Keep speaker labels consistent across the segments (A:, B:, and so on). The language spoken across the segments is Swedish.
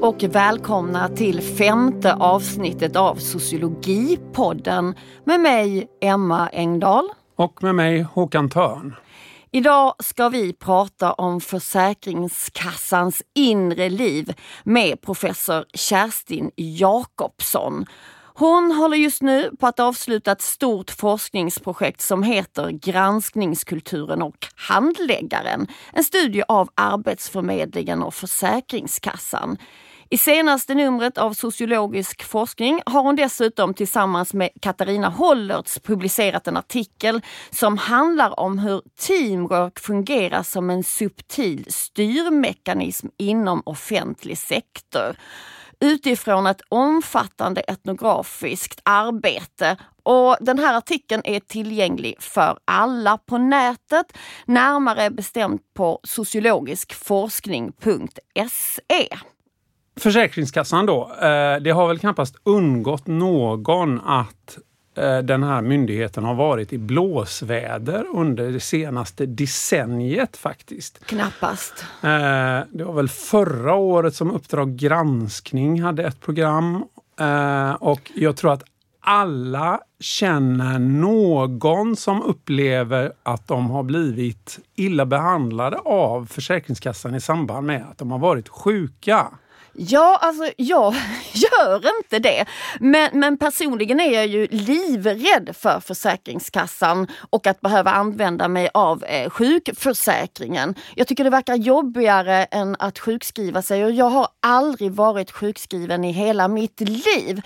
A: och välkomna till femte avsnittet av Sociologipodden med mig Emma Engdahl.
B: Och med mig Håkan Törn.
A: Idag ska vi prata om Försäkringskassans inre liv med professor Kerstin Jakobsson. Hon håller just nu på att avsluta ett stort forskningsprojekt som heter Granskningskulturen och handläggaren. En studie av Arbetsförmedlingen och Försäkringskassan. I senaste numret av Sociologisk forskning har hon dessutom tillsammans med Katarina Hollertz publicerat en artikel som handlar om hur teamwork fungerar som en subtil styrmekanism inom offentlig sektor utifrån ett omfattande etnografiskt arbete och den här artikeln är tillgänglig för alla på nätet, närmare bestämt på sociologiskforskning.se.
B: Försäkringskassan då, eh, det har väl knappast undgått någon att eh, den här myndigheten har varit i blåsväder under det senaste decenniet faktiskt.
A: Knappast.
B: Eh, det var väl förra året som Uppdrag granskning hade ett program och jag tror att alla känner någon som upplever att de har blivit illa behandlade av Försäkringskassan i samband med att de har varit sjuka.
A: Ja, alltså jag gör inte det. Men, men personligen är jag ju livrädd för Försäkringskassan och att behöva använda mig av eh, sjukförsäkringen. Jag tycker det verkar jobbigare än att sjukskriva sig och jag har aldrig varit sjukskriven i hela mitt liv.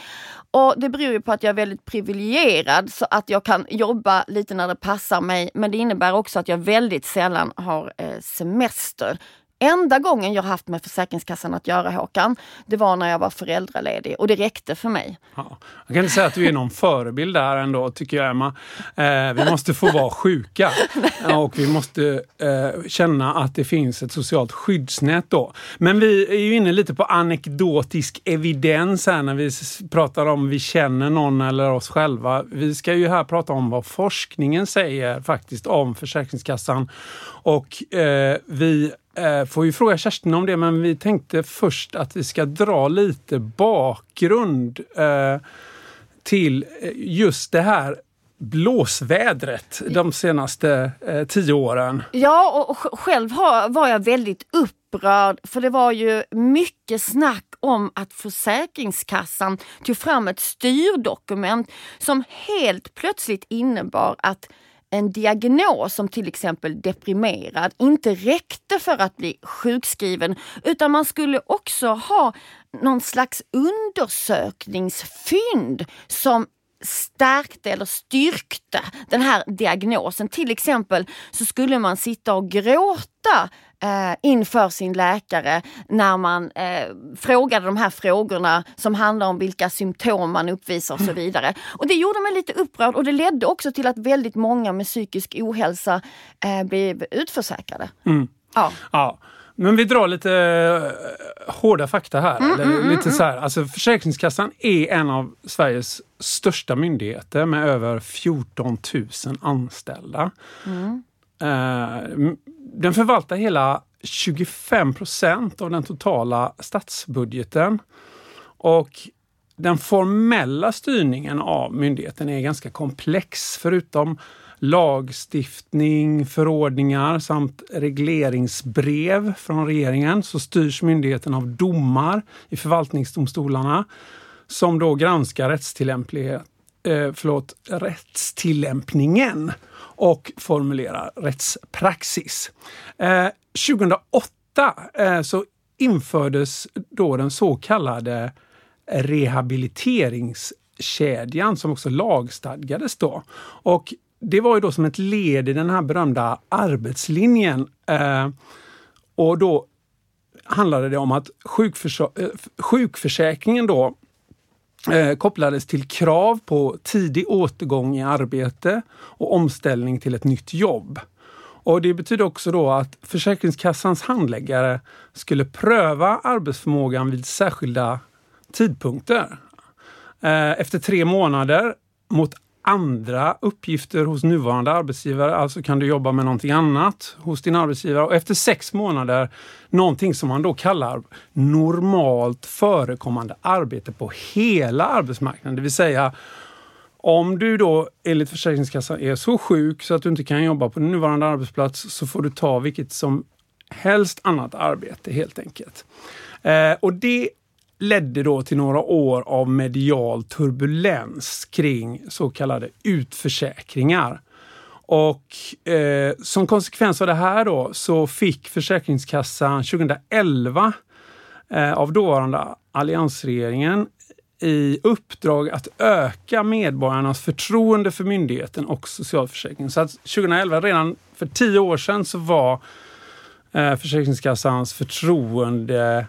A: Och Det beror ju på att jag är väldigt privilegierad så att jag kan jobba lite när det passar mig. Men det innebär också att jag väldigt sällan har eh, semester. Enda gången jag haft med Försäkringskassan att göra Håkan, det var när jag var föräldraledig och det räckte för mig.
B: Ja, jag kan inte säga att du är någon förebild där ändå tycker jag Emma. Eh, vi måste få vara sjuka och vi måste eh, känna att det finns ett socialt skyddsnät då. Men vi är ju inne lite på anekdotisk evidens här när vi pratar om vi känner någon eller oss själva. Vi ska ju här prata om vad forskningen säger faktiskt om Försäkringskassan och eh, vi får ju fråga Kerstin om det, men vi tänkte först att vi ska dra lite bakgrund eh, till eh, just det här blåsvädret de senaste eh, tio åren.
A: Ja, och själv var jag väldigt upprörd för det var ju mycket snack om att Försäkringskassan tog fram ett styrdokument som helt plötsligt innebar att en diagnos som till exempel deprimerad inte räckte för att bli sjukskriven utan man skulle också ha någon slags undersökningsfynd som stärkte eller styrkte den här diagnosen. Till exempel så skulle man sitta och gråta eh, inför sin läkare när man eh, frågade de här frågorna som handlar om vilka symptom man uppvisar och så vidare. Och det gjorde mig lite upprörd och det ledde också till att väldigt många med psykisk ohälsa eh, blev utförsäkrade.
B: Mm. Ja. ja. Men vi drar lite uh, hårda fakta här. Mm, eller, mm, lite mm, så här. Alltså, Försäkringskassan är en av Sveriges största myndigheter med över 14 000 anställda. Uh, den förvaltar hela 25 procent av den totala statsbudgeten. Och den formella styrningen av myndigheten är ganska komplex. Förutom lagstiftning, förordningar samt regleringsbrev från regeringen så styrs myndigheten av domar i förvaltningsdomstolarna som då granskar rättstillämplighet, eh, förlåt, rättstillämpningen och formulerar rättspraxis. Eh, 2008 eh, så infördes då den så kallade rehabiliteringskedjan som också lagstadgades då. Och det var ju då som ett led i den här berömda arbetslinjen. Eh, och då handlade det om att sjukförs- eh, sjukförsäkringen då eh, kopplades till krav på tidig återgång i arbete och omställning till ett nytt jobb. Och Det betyder också då att Försäkringskassans handläggare skulle pröva arbetsförmågan vid särskilda tidpunkter. Eh, efter tre månader mot andra uppgifter hos nuvarande arbetsgivare, alltså kan du jobba med någonting annat hos din arbetsgivare och efter sex månader någonting som man då kallar normalt förekommande arbete på hela arbetsmarknaden. Det vill säga om du då enligt Försäkringskassan är så sjuk så att du inte kan jobba på din nuvarande arbetsplats så får du ta vilket som helst annat arbete helt enkelt. Eh, och det ledde då till några år av medial turbulens kring så kallade utförsäkringar. Och eh, som konsekvens av det här då så fick Försäkringskassan 2011 eh, av dåvarande alliansregeringen i uppdrag att öka medborgarnas förtroende för myndigheten och socialförsäkringen. Så att 2011, redan för tio år sedan, så var eh, Försäkringskassans förtroende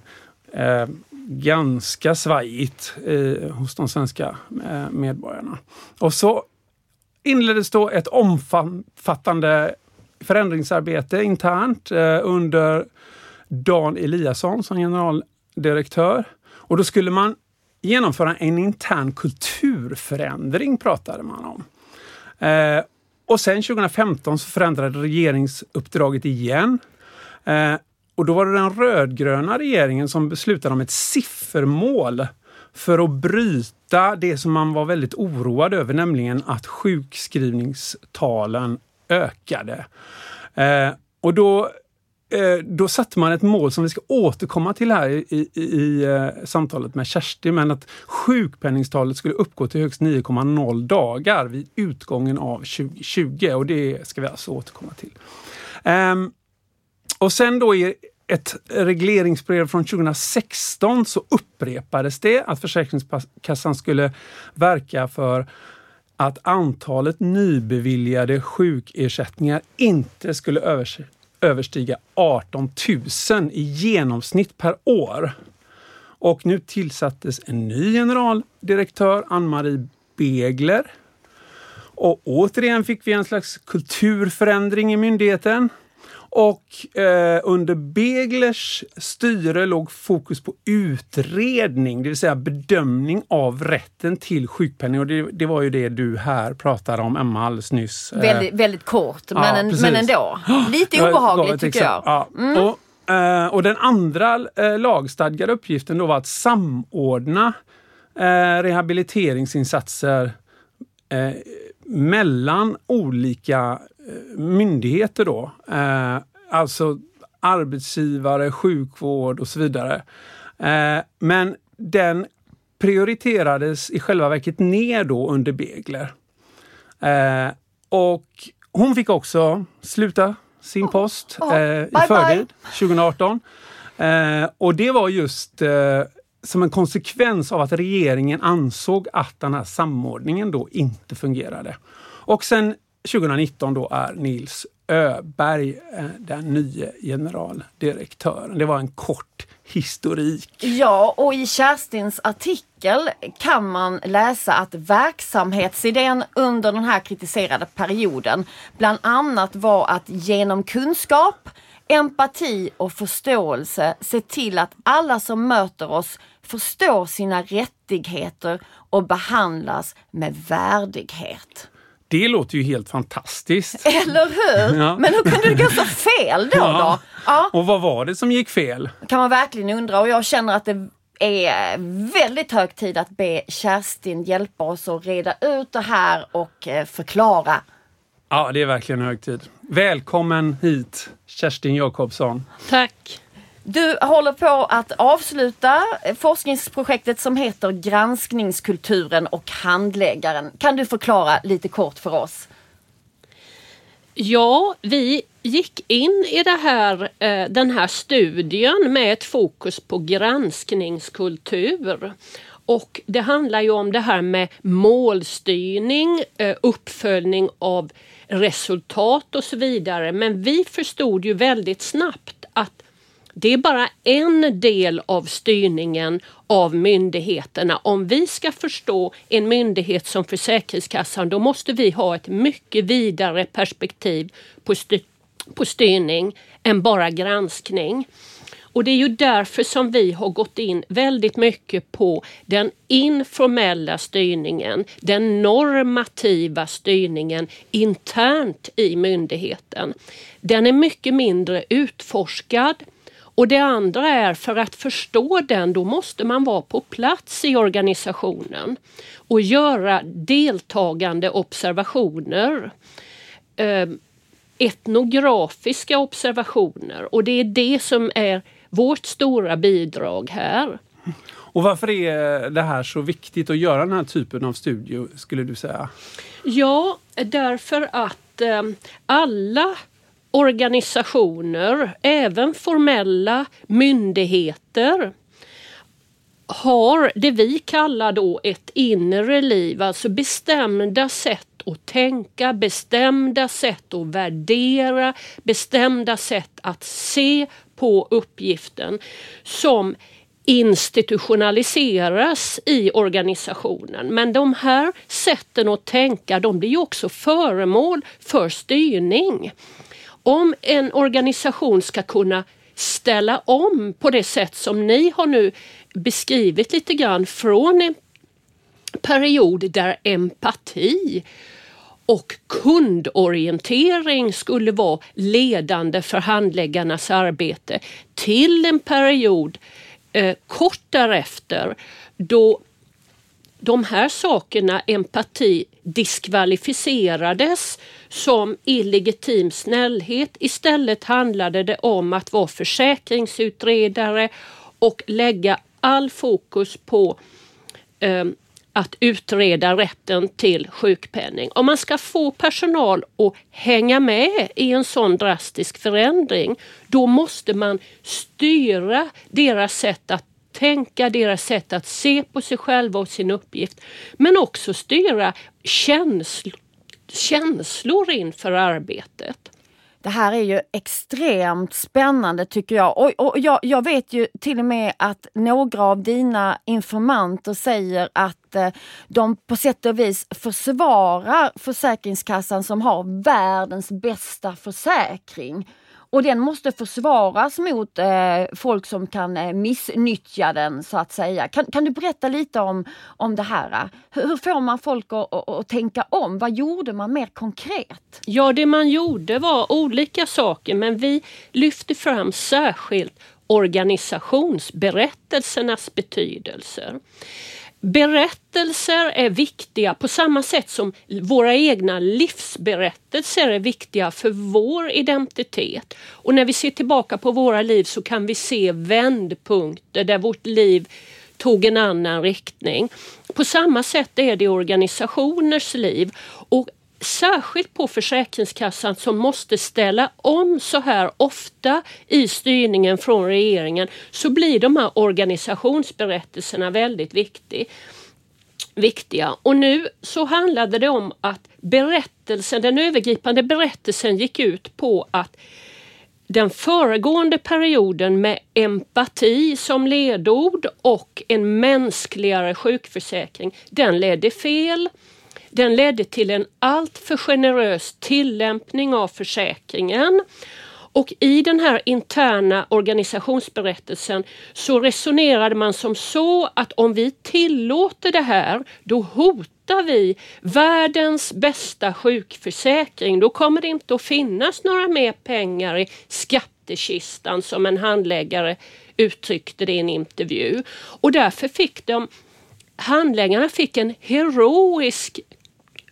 B: eh, ganska svajigt eh, hos de svenska eh, medborgarna. Och så inleddes då ett omfattande förändringsarbete internt eh, under Dan Eliasson som generaldirektör. Och då skulle man genomföra en intern kulturförändring pratade man om. Eh, och sen 2015 så förändrade regeringsuppdraget igen. Eh, och då var det den rödgröna regeringen som beslutade om ett siffermål för att bryta det som man var väldigt oroad över, nämligen att sjukskrivningstalen ökade. Eh, och då, eh, då satte man ett mål som vi ska återkomma till här i, i, i eh, samtalet med Kerstin, men att sjukpenningstalet skulle uppgå till högst 9,0 dagar vid utgången av 2020 och det ska vi alltså återkomma till. Um, och sen då i ett regleringsbrev från 2016 så upprepades det att Försäkringskassan skulle verka för att antalet nybeviljade sjukersättningar inte skulle överstiga 18 000 i genomsnitt per år. Och nu tillsattes en ny generaldirektör, Ann-Marie Begler. Och återigen fick vi en slags kulturförändring i myndigheten. Och eh, under Beglers styre låg fokus på utredning, det vill säga bedömning av rätten till sjukpenning. Och det, det var ju det du här pratade om, Emma, alldeles nyss.
A: Eh, väldigt, väldigt kort, men, ja, en, men ändå. Lite obehagligt tycker jag.
B: Ja. Mm. Och, eh, och den andra eh, lagstadgade uppgiften då var att samordna eh, rehabiliteringsinsatser eh, mellan olika myndigheter då. Eh, alltså arbetsgivare, sjukvård och så vidare. Eh, men den prioriterades i själva verket ner då under Begler. Eh, och hon fick också sluta sin post oh, oh. i förtid 2018. Eh, och det var just som en konsekvens av att regeringen ansåg att den här samordningen då inte fungerade. Och sen 2019 då är Nils Öberg eh, den nya generaldirektören. Det var en kort historik.
A: Ja, och i Kerstins artikel kan man läsa att verksamhetsidén under den här kritiserade perioden bland annat var att genom kunskap, empati och förståelse se till att alla som möter oss förstår sina rättigheter och behandlas med värdighet.
B: Det låter ju helt fantastiskt.
A: Eller hur? Ja. Men hur kunde det gå så fel då? Ja. då?
B: Ja. Och vad var det som gick fel?
A: kan man verkligen undra och jag känner att det är väldigt hög tid att be Kerstin hjälpa oss att reda ut det här och eh, förklara.
B: Ja, det är verkligen hög tid. Välkommen hit Kerstin Jakobsson.
C: Tack.
A: Du håller på att avsluta forskningsprojektet som heter Granskningskulturen och handläggaren. Kan du förklara lite kort för oss?
C: Ja, vi gick in i det här, eh, den här studien med ett fokus på granskningskultur. Och det handlar ju om det här med målstyrning, eh, uppföljning av resultat och så vidare. Men vi förstod ju väldigt snabbt att det är bara en del av styrningen av myndigheterna. Om vi ska förstå en myndighet som Försäkringskassan då måste vi ha ett mycket vidare perspektiv på, styr på styrning än bara granskning. Och det är ju därför som vi har gått in väldigt mycket på den informella styrningen, den normativa styrningen internt i myndigheten. Den är mycket mindre utforskad. Och det andra är för att förstå den då måste man vara på plats i organisationen och göra deltagande observationer. Eh, etnografiska observationer och det är det som är vårt stora bidrag här.
B: Och varför är det här så viktigt att göra den här typen av studier skulle du säga?
C: Ja, därför att eh, alla organisationer, även formella myndigheter har det vi kallar då ett inre liv, alltså bestämda sätt att tänka, bestämda sätt att värdera, bestämda sätt att se på uppgiften som institutionaliseras i organisationen. Men de här sätten att tänka de blir ju också föremål för styrning. Om en organisation ska kunna ställa om på det sätt som ni har nu beskrivit lite grann från en period där empati och kundorientering skulle vara ledande för handläggarnas arbete till en period eh, kort därefter då de här sakerna, empati, diskvalificerades som illegitim snällhet. Istället handlade det om att vara försäkringsutredare och lägga all fokus på eh, att utreda rätten till sjukpenning. Om man ska få personal att hänga med i en sån drastisk förändring, då måste man styra deras sätt att tänka, deras sätt att se på sig själva och sin uppgift. Men också styra känsl känslor inför arbetet.
A: Det här är ju extremt spännande tycker jag. Och, och jag, jag, vet ju till och med att några av dina informanter säger att eh, de på sätt och vis försvarar Försäkringskassan som har världens bästa försäkring. Och den måste försvaras mot eh, folk som kan eh, missnyttja den så att säga. Kan, kan du berätta lite om, om det här? Hur, hur får man folk att, att, att, tänka om? Vad gjorde man mer konkret?
C: Ja, det man gjorde var olika saker men vi lyfte fram särskilt organisationsberättelsernas betydelse. Berättelser är viktiga på samma sätt som våra egna livsberättelser är viktiga för vår identitet. Och när vi ser tillbaka på våra liv så kan vi se vändpunkter där vårt liv tog en annan riktning. På samma sätt är det i organisationers liv. Och särskilt på Försäkringskassan som måste ställa om så här ofta i styrningen från regeringen så blir de här organisationsberättelserna väldigt viktig, viktiga. Och nu så handlade det om att berättelsen, den övergripande berättelsen gick ut på att den föregående perioden med empati som ledord och en mänskligare sjukförsäkring, den ledde fel. Den ledde till en alltför generös tillämpning av försäkringen. Och i den här interna organisationsberättelsen så resonerade man som så att om vi tillåter det här, då hotar vi världens bästa sjukförsäkring. Då kommer det inte att finnas några mer pengar i skattekistan som en handläggare uttryckte det i en intervju. Och därför fick de handläggarna fick en heroisk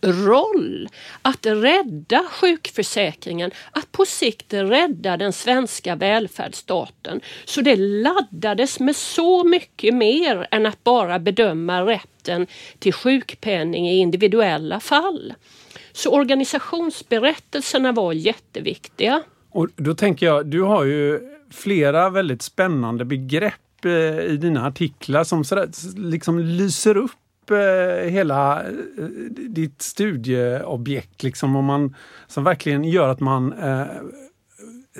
C: roll att rädda sjukförsäkringen, att på sikt rädda den svenska välfärdsstaten. Så det laddades med så mycket mer än att bara bedöma rätten till sjukpenning i individuella fall. Så organisationsberättelserna var jätteviktiga.
B: Och då tänker jag, du har ju flera väldigt spännande begrepp eh, i dina artiklar som sådär, liksom lyser upp Eh, hela eh, ditt studieobjekt liksom, om man, som verkligen gör att man eh,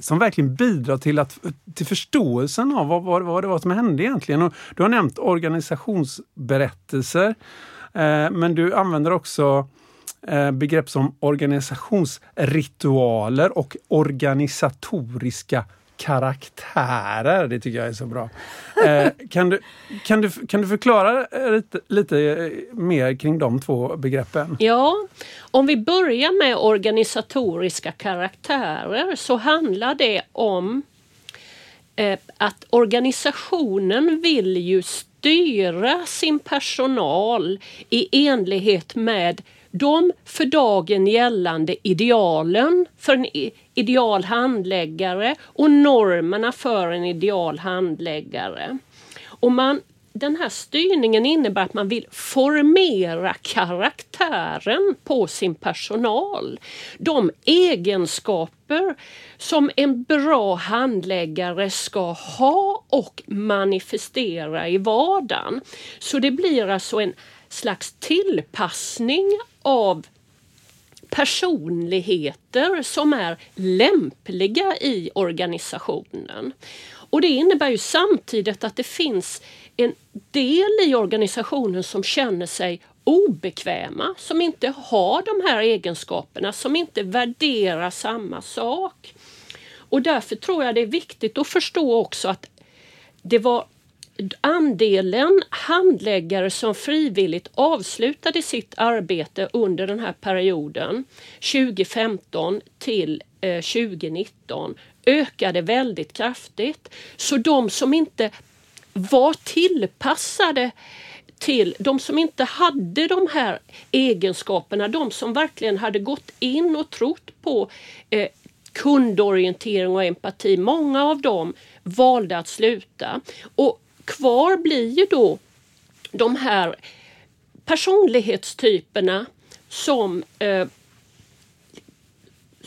B: som verkligen bidrar till, att, till förståelsen av vad, vad, vad det var som hände egentligen. Och du har nämnt organisationsberättelser, eh, men du använder också eh, begrepp som organisationsritualer och organisatoriska karaktärer. Det tycker jag är så bra. Eh, kan, du, kan, du, kan du förklara eh, lite, lite eh, mer kring de två begreppen?
C: Ja, om vi börjar med organisatoriska karaktärer så handlar det om eh, att organisationen vill ju styra sin personal i enlighet med de för dagen gällande idealen för en ideal handläggare och normerna för en ideal handläggare. Och man, den här styrningen innebär att man vill formera karaktären på sin personal. De egenskaper som en bra handläggare ska ha och manifestera i vardagen. Så det blir alltså en slags tillpassning av personligheter som är lämpliga i organisationen. Och det innebär ju samtidigt att det finns en del i organisationen som känner sig obekväma, som inte har de här egenskaperna, som inte värderar samma sak. Och därför tror jag det är viktigt att förstå också att det var andelen handläggare som frivilligt avslutade sitt arbete under den här perioden 2015 till eh, 2019 ökade väldigt kraftigt. Så de som inte var tillpassade till de som inte hade de här egenskaperna, de som verkligen hade gått in och trott på eh, kundorientering och empati. Många av dem valde att sluta. Och kvar blir ju då de här personlighetstyperna som eh,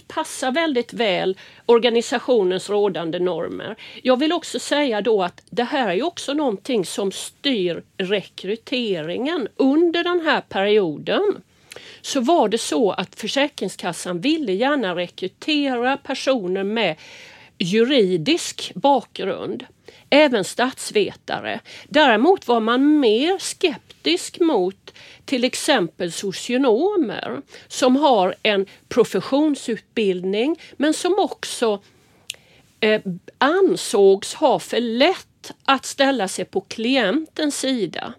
C: passar väldigt väl organisationens rådande normer. Jag vill också säga då att det här är också någonting som styr rekryteringen. Under den här perioden så var det så att Försäkringskassan ville gärna rekrytera personer med juridisk bakgrund även statsvetare. Däremot var man mer skeptisk mot till exempel socionomer som har en professionsutbildning men som också eh, ansågs ha för lätt att ställa sig på klientens sida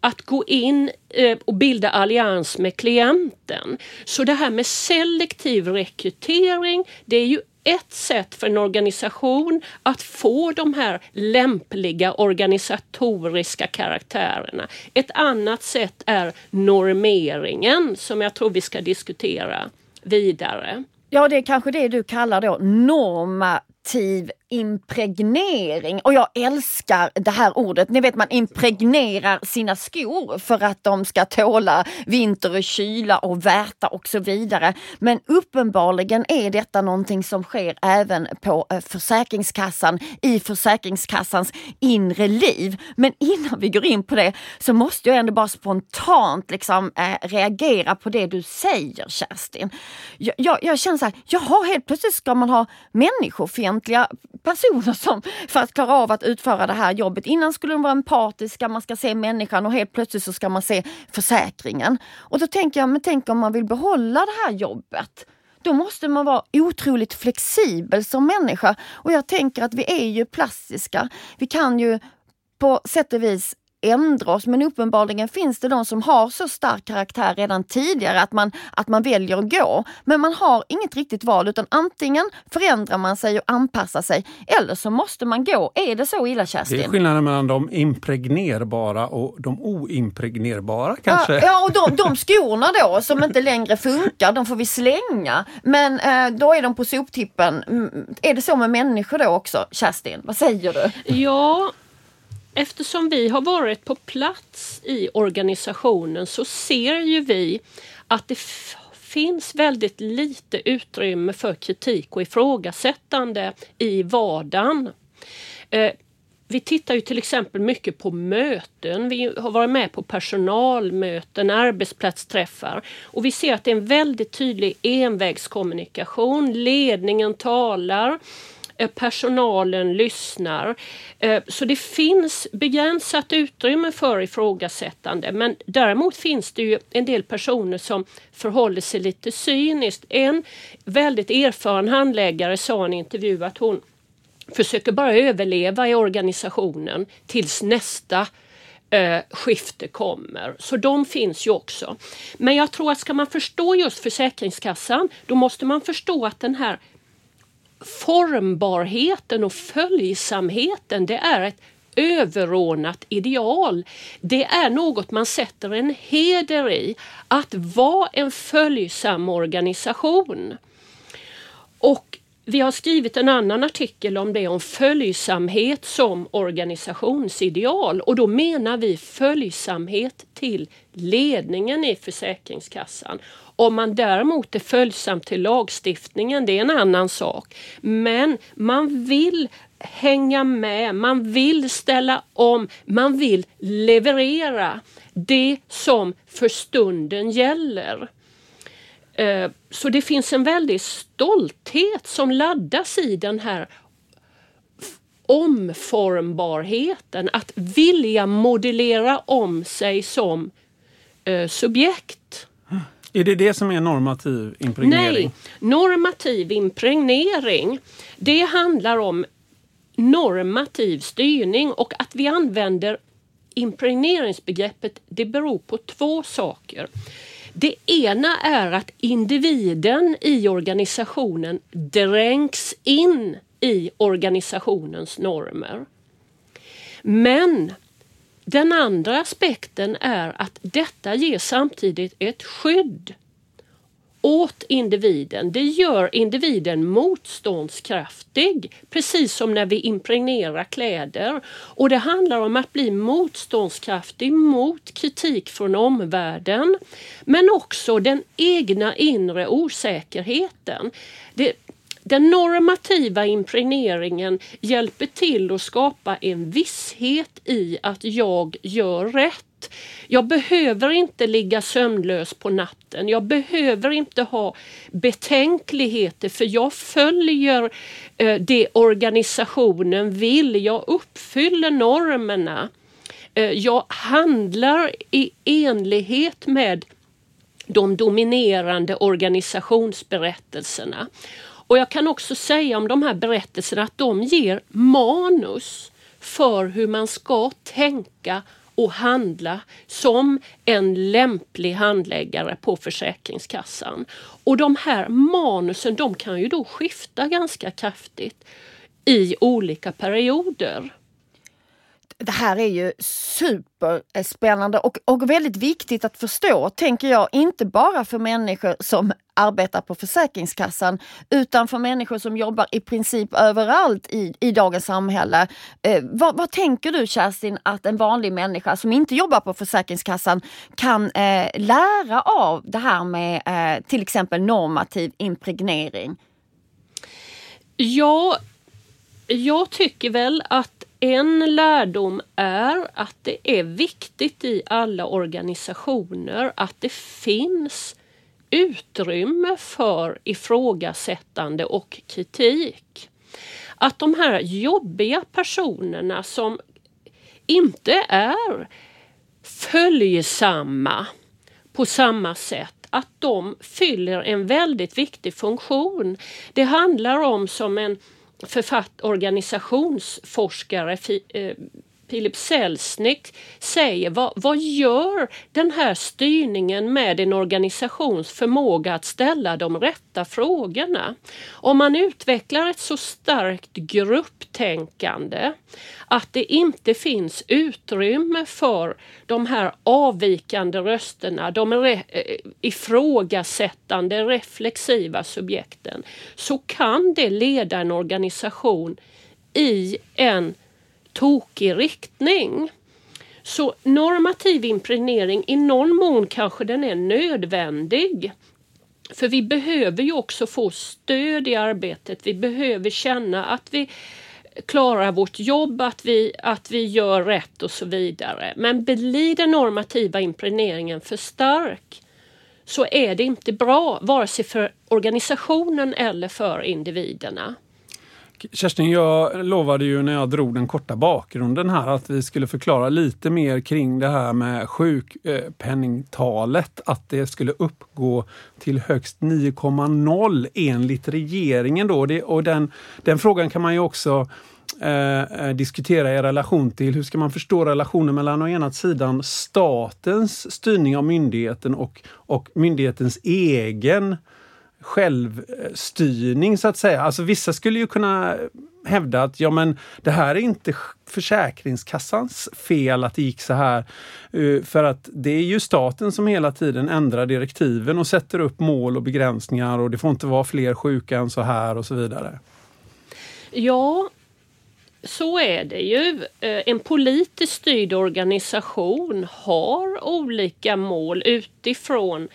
C: att gå in eh, och bilda allians med klienten. Så det här med selektiv rekrytering, det är ju ett sätt för en organisation att få de här lämpliga organisatoriska karaktärerna. Ett annat sätt är normeringen som jag tror vi ska diskutera vidare.
A: Ja, det är kanske det du kallar då normativ impregnering. Och jag älskar det här ordet. Ni vet man impregnerar sina skor för att de ska tåla vinter och kyla och värta och så vidare. Men uppenbarligen är detta någonting som sker även på eh, Försäkringskassan i Försäkringskassans inre liv. Men innan vi går in på det så måste jag ändå bara spontant liksom, äh, reagera på det du säger Kerstin. Jag, jag, jag känner så här, jaha helt plötsligt ska man ha människofientliga personer som för att klara av att utföra det här jobbet. Innan skulle de vara empatiska, man ska se människan och helt plötsligt så ska man se försäkringen. Och då tänker jag, men tänk om man vill behålla det här jobbet då måste man vara otroligt flexibel som människa. Och jag tänker att vi är ju plastiska. Vi kan ju på sätt och vis ändra oss men uppenbarligen finns det de som har så stark karaktär redan tidigare att man, att man väljer att gå. Men man har inget riktigt val utan antingen förändrar man sig och anpassar sig eller så måste man gå. Är det så illa Kerstin?
B: Det är skillnaden mellan de impregnerbara och de oimpregnerbara kanske?
A: Ja, ja och de, de skorna då som inte längre funkar, de får vi slänga. Men eh, då är de på soptippen. Mm, är det så med människor då också Kerstin? Vad säger du?
C: Ja, eftersom vi har varit på plats i organisationen så ser ju vi att det finns väldigt lite utrymme för kritik och ifrågasättande i vardagen. Eh, vi tittar ju till exempel mycket på möten. Vi har varit med på personalmöten, arbetsplatsträffar och vi ser att det är en väldigt tydlig envägskommunikation. Ledningen talar Eh, Eh, personalen lyssnar. Eh, så det finns begränsat utrymme för ifrågasättande men däremot finns det ju en del personer som förhåller sig lite cyniskt. En väldigt erfaren handläggare sa i en intervju att hon försöker bara överleva i organisationen tills nästa eh, skifte kommer. Så de finns ju också. Men jag tror att ska man förstå just Försäkringskassan då måste man förstå att den här formbarheten och följsamheten det är ett överordnat ideal. Det är något man sätter en heder i. Att vara en följsam organisation. Och vi har skrivit en annan artikel om det, om följsamhet som organisationsideal och då menar vi följsamhet till ledningen i Försäkringskassan. Om man däremot är följsam till lagstiftningen, det är en annan sak. Men man vill hänga med, man vill ställa om, man vill leverera det som för stunden gäller. Eh, så det finns en väldig stolthet som laddas i den här omformbarheten, att vilja modellera om sig som eh, subjekt.
B: Är det det som är normativ impregnering?
C: Nej, normativ impregnering det handlar om normativ styrning och att vi använder impregneringsbegreppet det beror på två saker. Det ena är att individen i organisationen dränks in i organisationens normer. Men den andra aspekten är att detta ger samtidigt ett skydd åt individen. Det gör individen motståndskraftig, precis som när vi impregnerar kläder. Och det handlar om att bli motståndskraftig mot kritik från omvärlden, men också den egna inre osäkerheten. Det, den normativa impregneringen hjälper till att skapa en visshet i att jag gör rätt jag behöver inte ligga sömnlös på natten. Jag behöver inte ha betänkligheter för jag följer eh, det organisationen vill. Jag uppfyller normerna. Eh, jag handlar i enlighet med de dominerande organisationsberättelserna. Och jag kan också säga om de här berättelserna att de ger manus för hur man ska tänka och handla som en lämplig handläggare på Försäkringskassan. Och de här manusen de kan ju då skifta ganska kraftigt i olika perioder
A: det här är ju superspännande och, och väldigt viktigt att förstå, tänker jag, inte bara för människor som arbetar på Försäkringskassan utan för människor som jobbar i princip överallt i, i dagens samhälle. Eh, vad, vad, tänker du Kerstin att en vanlig människa som inte jobbar på Försäkringskassan kan eh, lära av det här med eh, till exempel normativ impregnering?
C: Ja, jag tycker väl att en lärdom är att det är viktigt i alla organisationer att det finns utrymme för ifrågasättande och kritik. Att de här jobbiga personerna som inte är följsamma på samma sätt att de fyller en väldigt viktig funktion. Det handlar om som en författ organisationsforskare eh, Philip Selznick säger vad, vad gör den här styrningen med en organisations förmåga att ställa de rätta frågorna? Om man utvecklar ett så starkt grupptänkande att det inte finns utrymme för de här avvikande rösterna, de re eh, ifrågasättande reflexiva subjekten, så kan det leda en organisation i en tokig riktning. Så normativ impregnering, i någon mån kanske den är nödvändig. För vi behöver ju också få stöd i arbetet. Vi behöver känna att vi klarar vårt jobb, att vi, att vi gör rätt och så vidare. Men blir den normativa impregneringen för stark så är det inte bra, vare sig för organisationen eller för individerna.
B: Kerstin, jag lovade ju när jag drog den korta bakgrunden här att vi skulle förklara lite mer kring det här med sjukpenningtalet. Eh, att det skulle uppgå till högst 9,0 enligt regeringen. Då. Det, och den, den frågan kan man ju också eh, eh, diskutera i relation till hur ska man förstå relationen mellan å ena sidan statens styrning av myndigheten och, och myndighetens egen självstyrning så att säga. Alltså vissa skulle ju kunna hävda att ja men det här är inte Försäkringskassans fel att det gick så här. Eh, för att det är ju staten som hela tiden ändrar direktiven och sätter upp mål och begränsningar och det får inte vara fler sjuka än så här och så vidare.
C: Ja, så är det ju. Eh, en politiskt styrd organisation har olika mål utifrån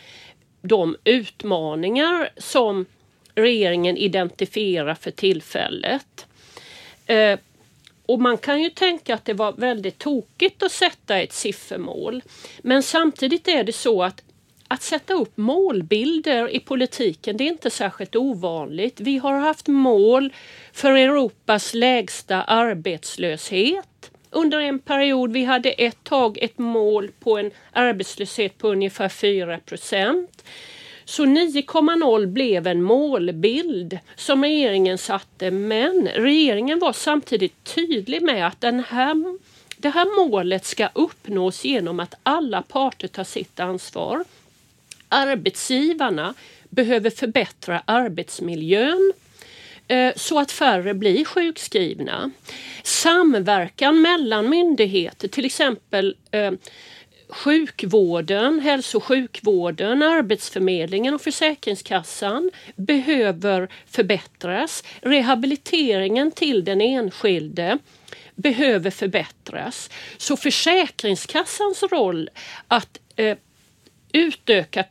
C: de utmaningar som regeringen identifierar för tillfället. Eh, och man kan ju tänka att det var väldigt tokigt att sätta ett siffermål. Men samtidigt är det så att att sätta upp målbilder i politiken det är inte särskilt ovanligt. Vi har haft mål för Europas lägsta arbetslöshet under en period. Vi hade ett tag ett mål på en arbetslöshet på ungefär 4 procent. Så 9,0 blev en målbild som regeringen satte men regeringen var samtidigt tydlig med att den här, det här målet ska uppnås genom att alla parter tar sitt ansvar. Arbetsgivarna behöver förbättra arbetsmiljön Eh, så att färre blir sjukskrivna. Samverkan mellan myndigheter, till exempel eh, sjukvården, hälso och sjukvården, Arbetsförmedlingen och Försäkringskassan behöver förbättras. Rehabiliteringen till den enskilde behöver förbättras. Så Försäkringskassans roll att eh, utöka,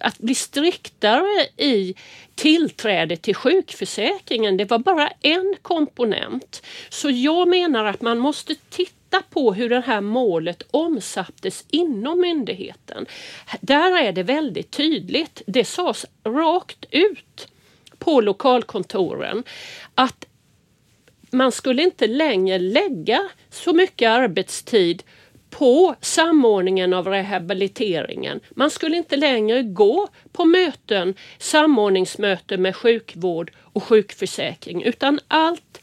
C: att bli striktare i tillträde till sjukförsäkringen, det var bara en komponent. Så jag menar att man måste titta på hur det här målet omsattes inom myndigheten. Där är det väldigt tydligt, det sades rakt ut på lokalkontoren att man skulle inte längre lägga så mycket arbetstid på samordningen av rehabiliteringen. Man skulle inte längre gå på möten, samordningsmöten med sjukvård och sjukförsäkring utan allt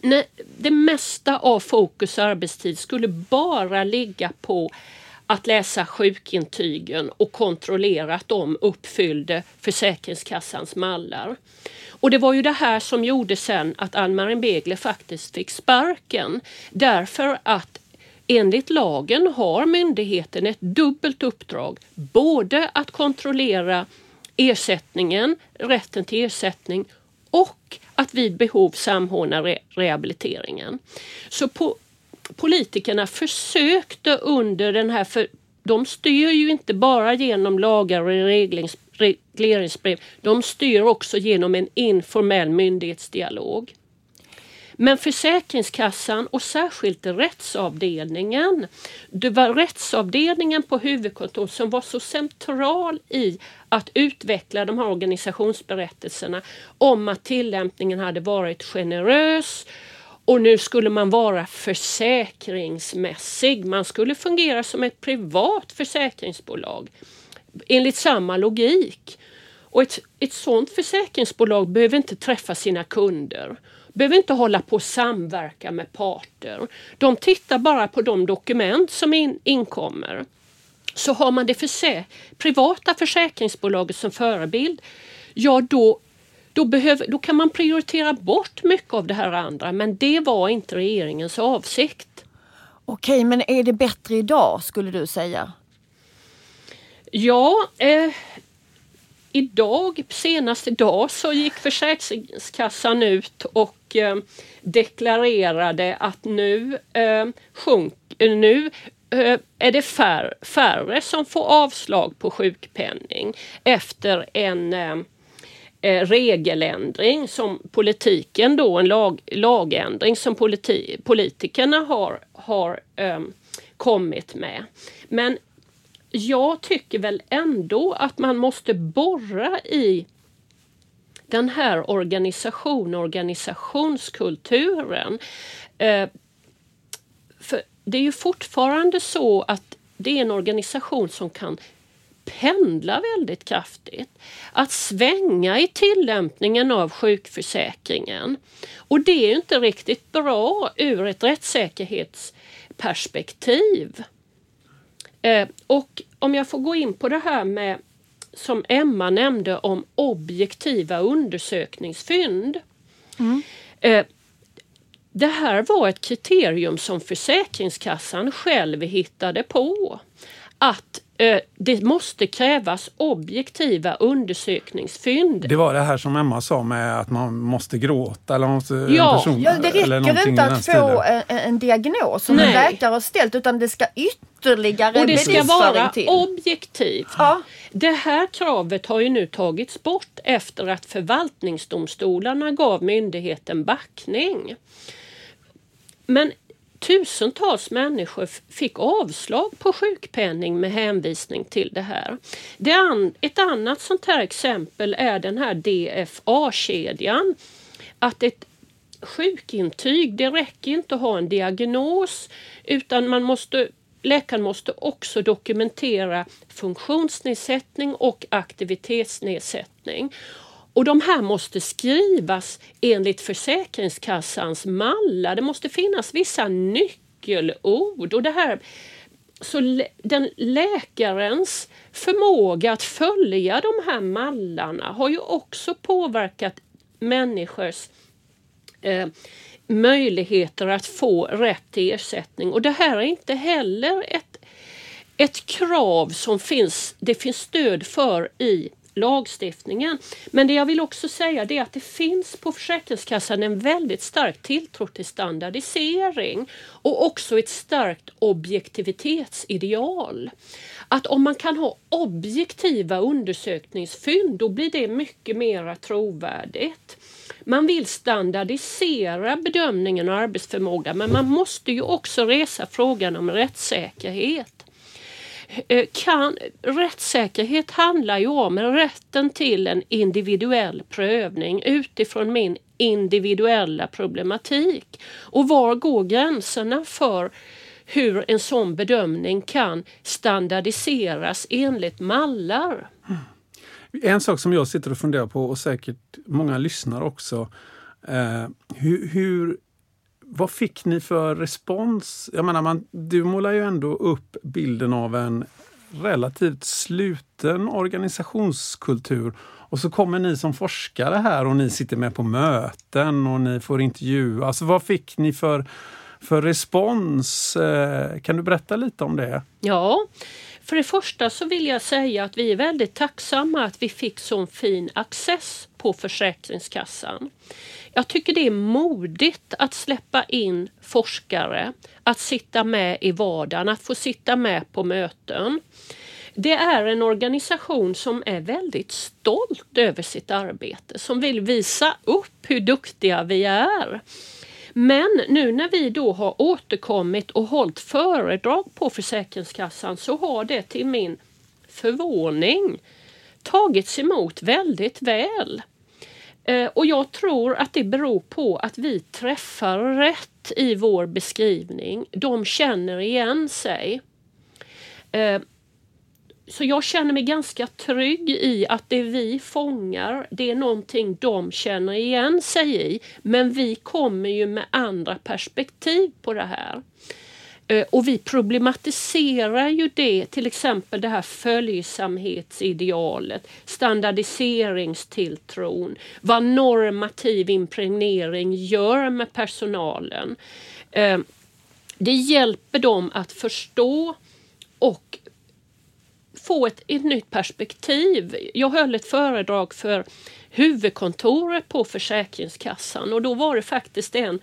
C: nej, det mesta av fokus och arbetstid skulle bara ligga på att läsa sjukintygen och kontrollera att de uppfyllde Försäkringskassans mallar. Och det var ju det här som gjorde sen att Ann-Marin Begler faktiskt fick sparken. Därför att Enligt lagen har myndigheten ett dubbelt uppdrag. Både att kontrollera ersättningen, rätten till ersättning och att vid behov samordna re rehabiliteringen. Så po politikerna försökte under den här, för de styr ju inte bara genom lagar och regleringsbrev, de styr också genom en informell myndighetsdialog. Men Försäkringskassan och särskilt rättsavdelningen, det var rättsavdelningen på huvudkontoret som var så central i att utveckla de här organisationsberättelserna om att tillämpningen hade varit generös och nu skulle man vara försäkringsmässig. Man skulle fungera som ett privat försäkringsbolag enligt samma logik. Och ett, ett sådant försäkringsbolag behöver inte träffa sina kunder behöver inte hålla på och samverka med parter. De tittar bara på de dokument som in, inkommer. Så har man det försä privata försäkringsbolaget som förebild, ja då, då, behöver, då kan man prioritera bort mycket av det här andra. Men det var inte regeringens avsikt.
A: Okej, men är det bättre idag skulle du säga?
C: Ja, eh, idag, senast idag, så gick Försäkringskassan ut och eh, deklarerade att nu, eh, sjunk, eh, nu eh, är det fär, färre som får avslag på sjukpenning efter en eh, eh, regeländring som politiken då, en lag, lagändring som politi, politikerna har, har eh, kommit med. Men jag tycker väl ändå att man måste borra i den här organisation organisationskulturen. Eh, för det är ju fortfarande så att det är en organisation som kan pendla väldigt kraftigt. Att svänga i tillämpningen av sjukförsäkringen. Och det är inte riktigt bra ur ett rättssäkerhetsperspektiv. Eh, och om jag får gå in på det här med som Emma nämnde om objektiva undersökningsfynd. Mm. Eh, det här var ett kriterium som Försäkringskassan själv hittade på. Att eh, det måste krävas objektiva undersökningsfynd.
B: Det var det här som Emma sa med att man måste gråta eller måste,
A: ja. Person, ja, det räcker inte att få en, en, diagnos som Nej. en läkare har ställt utan det ska ytterligare
C: Och det ska vara till. objektivt. Ja. Det här kravet har ju nu tagits bort efter att förvaltningsdomstolarna gav myndigheten backning. Men tusentals människor fick avslag på sjukpenning med hänvisning till det här. Det an, ett annat sånt här exempel är den här DFA-kedjan. Att ett sjukintyg, det räcker inte att ha en diagnos utan man måste Läkaren måste också dokumentera funktionsnedsättning och aktivitetsnedsättning. Och de här måste skrivas enligt Försäkringskassans mallar. Det måste finnas vissa nyckelord. Och det här, så den läkarens förmåga att följa de här mallarna har ju också påverkat människors eh, möjligheter att få rätt till ersättning. Och det här är inte heller ett, ett krav som finns, det finns stöd för i lagstiftningen. Men det jag vill också säga är att det finns på Försäkringskassan en väldigt stark tilltro till standardisering och också ett starkt objektivitetsideal. Att om man kan ha objektiva undersökningsfynd då blir det mycket mer trovärdigt. Man vill standardisera bedömningen av arbetsförmåga men man måste ju också resa frågan om rättssäkerhet. Eh, kan, rättssäkerhet handlar ju om rätten till en individuell prövning utifrån min individuella problematik. Och var går gränserna för hur en sån bedömning kan standardiseras enligt mallar? Mm.
B: En sak som jag sitter och funderar på och säkert många lyssnar också. Eh, hur, hur vad fick ni för respons? Jag menar, man, du målar ju ändå upp bilden av en relativt sluten organisationskultur. Och så kommer ni som forskare här och ni sitter med på möten och ni får intervjua. Alltså vad fick ni för, för respons? Eh, kan du berätta lite om det?
C: Ja, för det första så vill jag säga att vi är väldigt tacksamma att vi fick så fin access på Försäkringskassan. Jag tycker det är modigt att släppa in forskare, att sitta med i vardagen, att få sitta med på möten. Det är en organisation som är väldigt stolt över sitt arbete, som vill visa upp hur duktiga vi är. Men nu när vi då har återkommit och hållit föredrag på Försäkringskassan så har det till min förvåning tagits emot väldigt väl. Eh, och jag tror att det beror på att vi träffar rätt i vår beskrivning. De känner igen sig. Eh, så jag känner mig ganska trygg i att det vi fångar, det är någonting de känner igen sig i. Men vi kommer ju med andra perspektiv på det här. Eh, och vi problematiserar ju det, till exempel det här följsamhetsidealet, standardiseringstilltron, vad normativ impregnering gör med personalen. Eh, det hjälper dem att förstå och få ett, ett nytt perspektiv. Jag höll ett föredrag för huvudkontoret på Försäkringskassan och då var det faktiskt en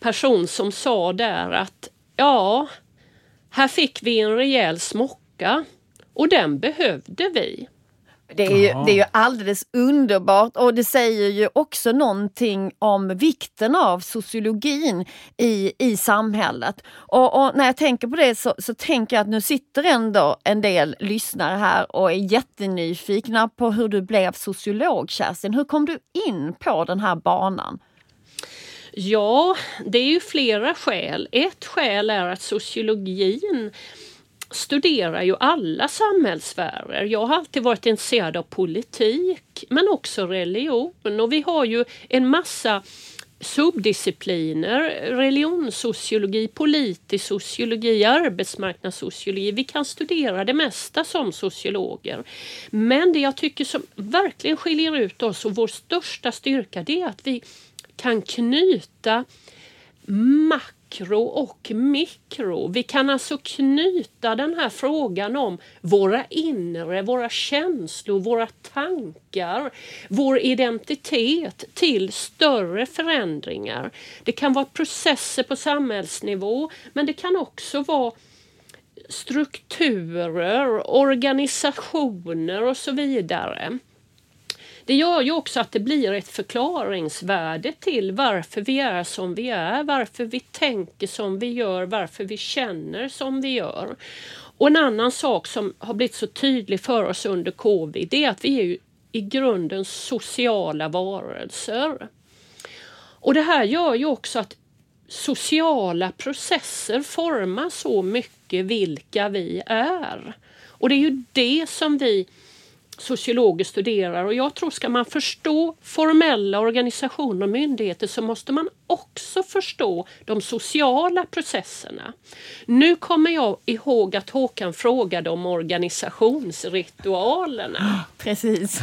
C: person som sa där att ja, här fick vi en rejäl smocka och den behövde vi.
A: Det är, ju, det är ju alldeles underbart och det säger ju också någonting om vikten av sociologin i, i samhället. Och, och när jag tänker på det så, så tänker jag att nu sitter ändå en del lyssnare här och är jättenyfikna på hur du blev sociolog Kerstin. Hur kom du in på den här banan?
C: Ja, det är ju flera skäl. Ett skäl är att sociologin studerar ju alla samhällssfärer. Jag har alltid varit intresserad av politik men också religion och vi har ju en massa subdiscipliner, religionssociologi, politisk sociologi, arbetsmarknadssociologi. Vi kan studera det mesta som sociologer. Men det jag tycker som verkligen skiljer ut oss och vår största styrka det är att vi kan knyta makt makro och mikro. Vi kan alltså knyta den här frågan om våra inre, våra känslor, våra tankar, vår identitet till större förändringar. Det kan vara processer på samhällsnivå men det kan också vara strukturer, organisationer och så vidare. Det gör ju också att det blir ett förklaringsvärde till varför vi är som vi är, varför vi tänker som vi gör, varför vi känner som vi gör. Och en annan sak som har blivit så tydlig för oss under covid, det är att vi är ju i grunden sociala varelser. Och det här gör ju också att sociala processer formar så mycket vilka vi är. Och det är ju det som vi sociologer studerar och jag tror ska man förstå formella organisationer och myndigheter så måste man också förstå de sociala processerna. Nu kommer jag ihåg att Håkan frågade om organisationsritualerna.
A: Precis.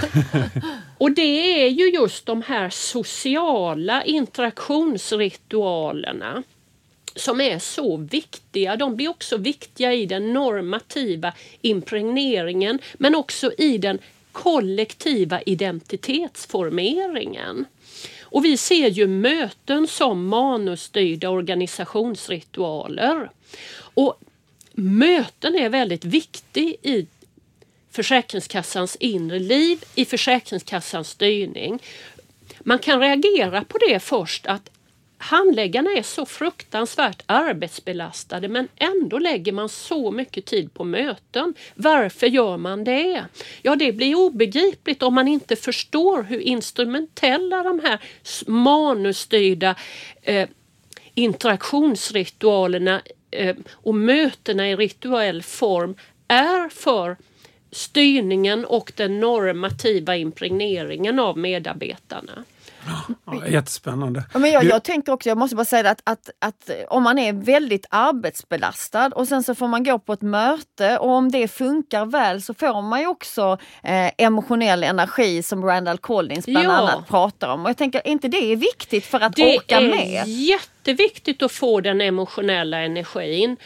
C: och det är ju just de här sociala interaktionsritualerna som är så viktiga. De blir också viktiga i den normativa impregneringen men också i den kollektiva identitetsformeringen. Och vi ser ju möten som manusstyrda organisationsritualer. Och möten är väldigt viktiga i Försäkringskassans inre liv, i Försäkringskassans styrning. Man kan reagera på det först att handläggarna är så fruktansvärt arbetsbelastade men ändå lägger man så mycket tid på möten. Varför gör man det? Ja, det blir obegripligt om man inte förstår hur instrumentella de här manusstyrda eh, interaktionsritualerna eh, och mötena i rituell form är för styrningen och den normativa impregneringen av medarbetarna.
B: Ja, jättespännande.
A: men jag, jag tänker också, jag måste bara säga att, att, att om man är väldigt arbetsbelastad och sen så får man gå på ett möte och om det funkar väl så får man ju också eh, emotionell energi som Randall Collins bland ja. annat pratar om. Och jag tänker, inte det är viktigt för att
C: det
A: orka med?
C: Det är jätteviktigt att få den emotionella energin.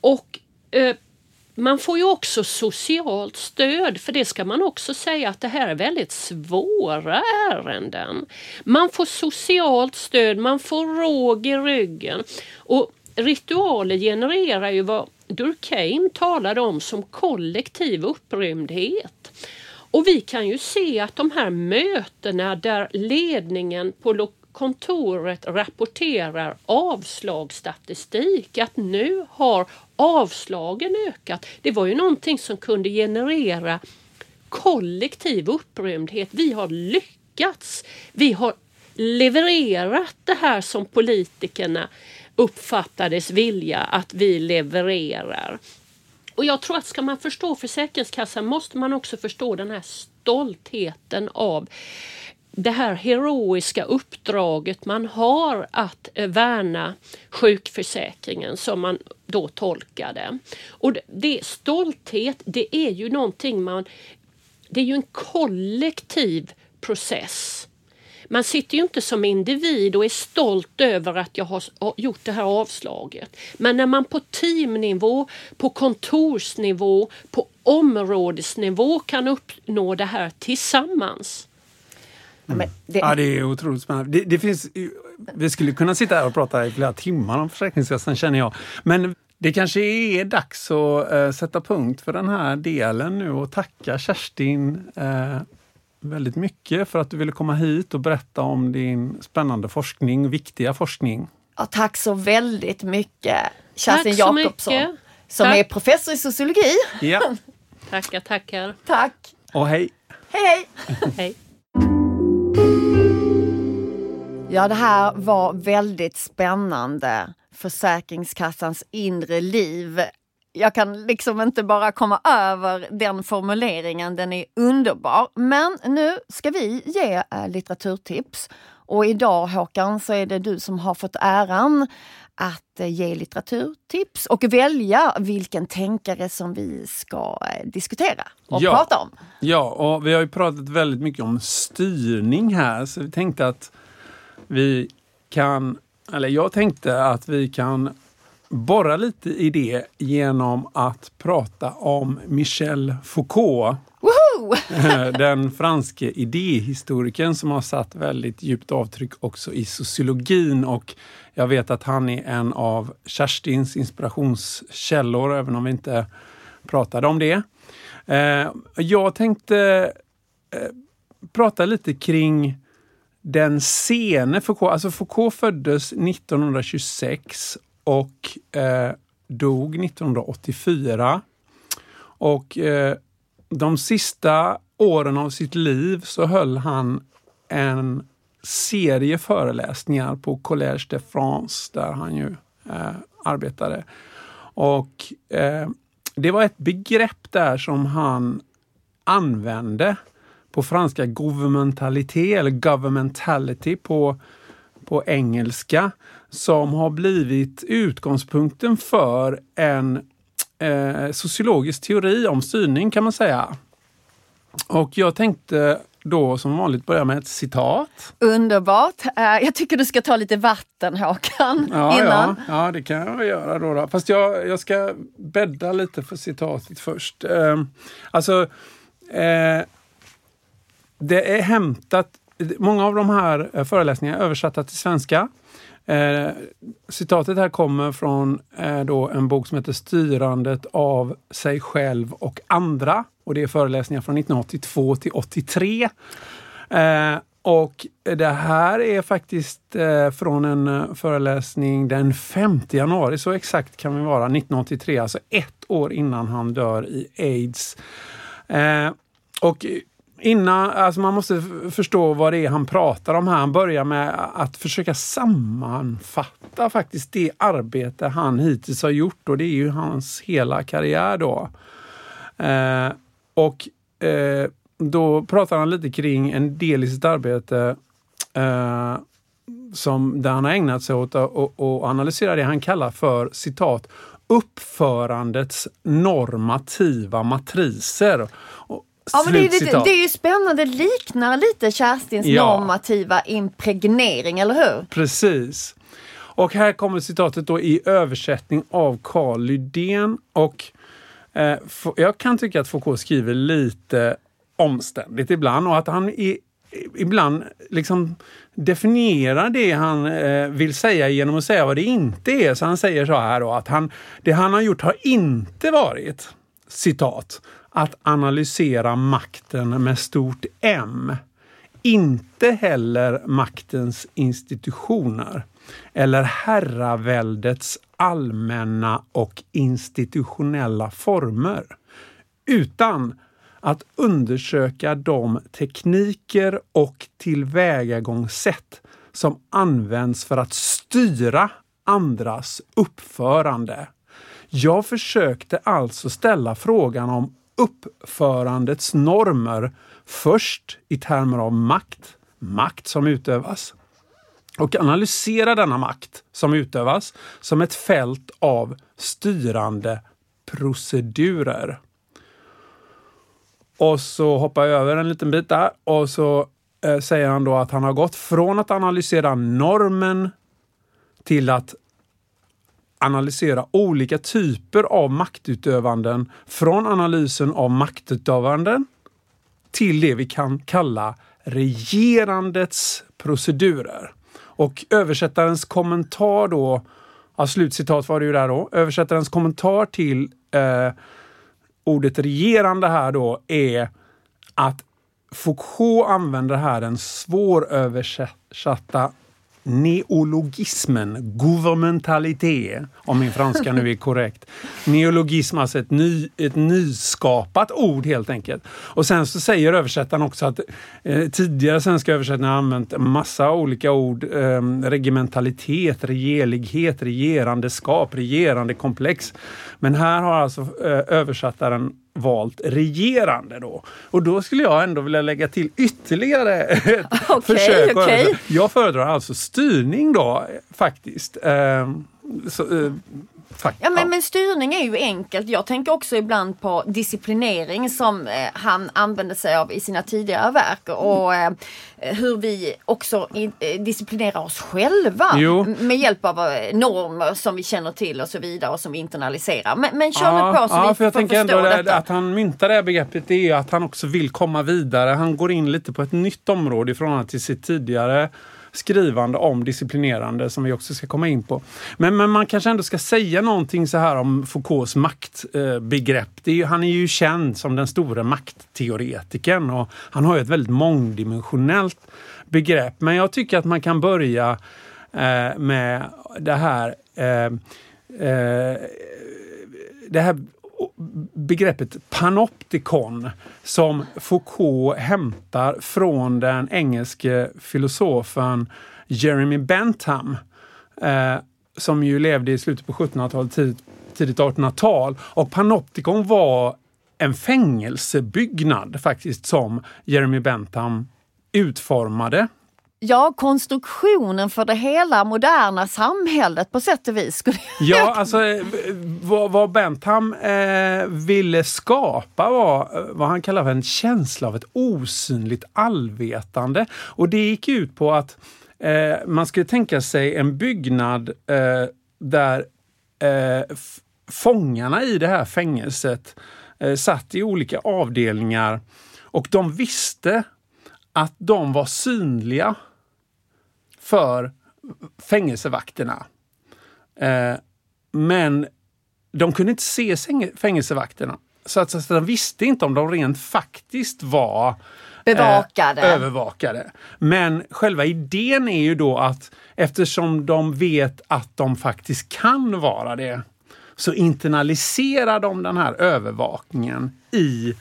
C: Och eh, man får ju också socialt stöd, för det ska man också säga att det här är väldigt svåra ärenden. Man får socialt stöd, man får råg i ryggen. Och ritualer genererar ju vad Durkheim talade om som kollektiv upprymdhet. Och vi kan ju se att de här mötena där ledningen på kontoret rapporterar avslagsstatistik, att nu har avslagen ökat. Det var ju någonting som kunde generera kollektiv upprymdhet. Vi har lyckats. Vi har levererat det här som politikerna uppfattades vilja att vi levererar. Och jag tror att ska man förstå Försäkringskassan måste man också förstå den här stoltheten av det här heroiska uppdraget man har att värna sjukförsäkringen som man då tolkar det. Och det, stolthet, det är ju någonting man... Det är ju en kollektiv process. Man sitter ju inte som individ och är stolt över att jag har gjort det här avslaget. Men när man på teamnivå, på kontorsnivå, på områdesnivå kan uppnå det här tillsammans
B: Mm. Det... Ja, det är otroligt spännande. Det, det, finns, vi skulle kunna sitta här och prata i flera timmar om Försäkringskassan känner jag. Men Det kanske är dags att eh, sätta punkt för den här delen nu och tacka Kerstin eh, väldigt mycket för att du ville komma hit och berätta om din spännande forskning, viktiga forskning.
A: Ja, tack så väldigt mycket Kerstin Jakobsson som
C: Tack.
A: är professor i sociologi.
B: Ja,
C: Tackar, tackar.
A: Tack!
B: och hej!
A: Hej hej! Ja, det här var väldigt spännande. Försäkringskassans inre liv. Jag kan liksom inte bara komma över den formuleringen, den är underbar. Men nu ska vi ge eh, litteraturtips. Och idag Håkan så är det du som har fått äran att eh, ge litteraturtips och välja vilken tänkare som vi ska eh, diskutera och
B: Ja.
A: prata om.
B: Ja, och vi har ju pratat väldigt mycket om styrning här så vi tänkte att vi kan, eller jag tänkte att vi kan borra lite i det genom att prata om Michel Foucault.
A: Woho!
B: Den franske idéhistorikern som har satt väldigt djupt avtryck också i sociologin och jag vet att han är en av Kerstins inspirationskällor även om vi inte pratade om det. Eh, Jag tänkte eh, prata lite kring den sene Foucault. Alltså Foucault föddes 1926 och eh, dog 1984. Och eh, de sista åren av sitt liv så höll han en serie föreläsningar på Collège de France där han ju eh, arbetade. Och eh, det var ett begrepp där som han använde på franska governmentalité eller governmentality på, på engelska som har blivit utgångspunkten för en eh, sociologisk teori om styrning kan man säga. Och jag tänkte då som vanligt börja med ett citat.
A: Underbart! Eh, Jag tycker du ska ta lite vatten Håkan
B: Ja,
A: innan.
B: ja, ja, det kan jag göra då. då. Fast jag, jag ska bädda lite för citatet först. Eh, alltså, eh, det är hämtat, många av de här eh, föreläsningarna är översatta till svenska. Eh, citatet här kommer från eh, då en bok som heter Styrandet av sig själv och andra. Och det är föreläsningar från 1982 till 83. Eh, och det här är faktiskt eh, från en eh, föreläsning den 5 januari, så exakt kan vi vara, 1983, alltså ett år innan han dör i aids. Eh, och innan, alltså man måste förstå vad det är han pratar om här. Han börjar med att försöka sammanfatta faktiskt det arbete han hittills har gjort och det är ju hans hela karriär då. Eh, och eh, då pratar han lite kring en del i sitt arbete eh, som, där han har ägnat sig åt att att analysera det han kallar för citat uppförandets normativa matriser. Och,
A: Ja, men det, är lite, det är ju spännande, det liknar lite Kerstins
B: Ja.
A: normativa impregnering, eller hur?
B: Precis. Och här kommer citatet då i översättning av Carl Lydén. Och eh, jag kan tycka att Foucault skriver lite omständigt ibland och att han i, ibland liksom definierar det han eh, vill säga genom att säga vad det inte är. Så han säger så här då att han, det han har gjort har inte varit, citat, att analysera makten med stort M. Inte heller maktens institutioner eller herraväldets allmänna och institutionella former. Utan att undersöka de tekniker och tillvägagångssätt som används för att styra andras uppförande. Jag försökte alltså ställa frågan om uppförandets normer först i termer av makt, makt som utövas, och analysera denna makt som utövas som ett fält av styrande procedurer. Och så hoppar jag över en liten bit där och så eh, säger han då att han har gått från att analysera normen till att analysera olika typer av maktutövanden från analysen av maktutövanden till det vi kan kalla regerandets procedurer. Och översättarens kommentar då Ja, slutcitat var det ju där då. Översättarens kommentar till eh, ordet regerande här då är att Foucault använder här den svåröversatta neologismen, gouvernementalité, om min franska nu är korrekt. Neologism, alltså ett, ny, ett nyskapat ord helt enkelt. Och sen så säger översättaren också att eh, tidigare svenska översättningar har använt massa olika ord. Eh, regimentalitet, regerlighet, regerandeskap, regerande komplex. Men här har alltså eh, översättaren valt regerande då. Och då skulle jag ändå vilja lägga till ytterligare ett okay, försök. Okay. Jag föredrar alltså styrning då faktiskt. Eh, så, eh,
A: Tack. Ja, men, men styrning är ju enkelt. Jag tänker också ibland på disciplinering som eh, han använde sig av i sina tidigare verk och eh, hur vi också in, eh, disciplinerar oss själva jo. med hjälp av eh, normer som vi känner till och så vidare och som vi internaliserar. Men, men kör ja, på så
B: ja,
A: vi
B: för jag tänker ändå det, att han myntar det här begreppet det är att han också vill komma vidare. Han går in lite på ett nytt område i förhållande till sitt tidigare skrivande om disciplinerande som vi också ska komma in på. Men, men man kanske ändå ska säga någonting så här om Foucaults maktbegrepp. Eh, han är ju känd som den stora maktteoretikern och han har ett väldigt mångdimensionellt begrepp. Men jag tycker att man kan börja eh, med det här eh, eh det här begreppet panoptikon som Foucault hämtar från den engelske filosofen Jeremy Bentham eh, som ju levde i slutet på 1700-talet, tidigt, tidigt 1800-tal. Och panoptikon var en fängelsebyggnad faktiskt som Jeremy Bentham utformade
A: Ja, konstruktionen för det hela moderna samhället på sätt och vis. Skulle
B: ja, alltså eh, vad, vad Bentham eh, ville skapa var eh, vad han kallar för en känsla av ett osynligt allvetande. Och det gick ut på att eh, man skulle tänka sig en byggnad eh, där eh, fångarna i det här fängelset eh, satt i olika avdelningar och de visste att de var synliga för fängelsevakterna. Eh, men de kunde inte se fängelsevakterna. Så att, så att de visste inte om de rent faktiskt var eh,
A: Bevakade.
B: Eh, övervakade. Men själva idén är ju då att eftersom de vet att de faktiskt kan vara det så internaliserar de den här övervakningen i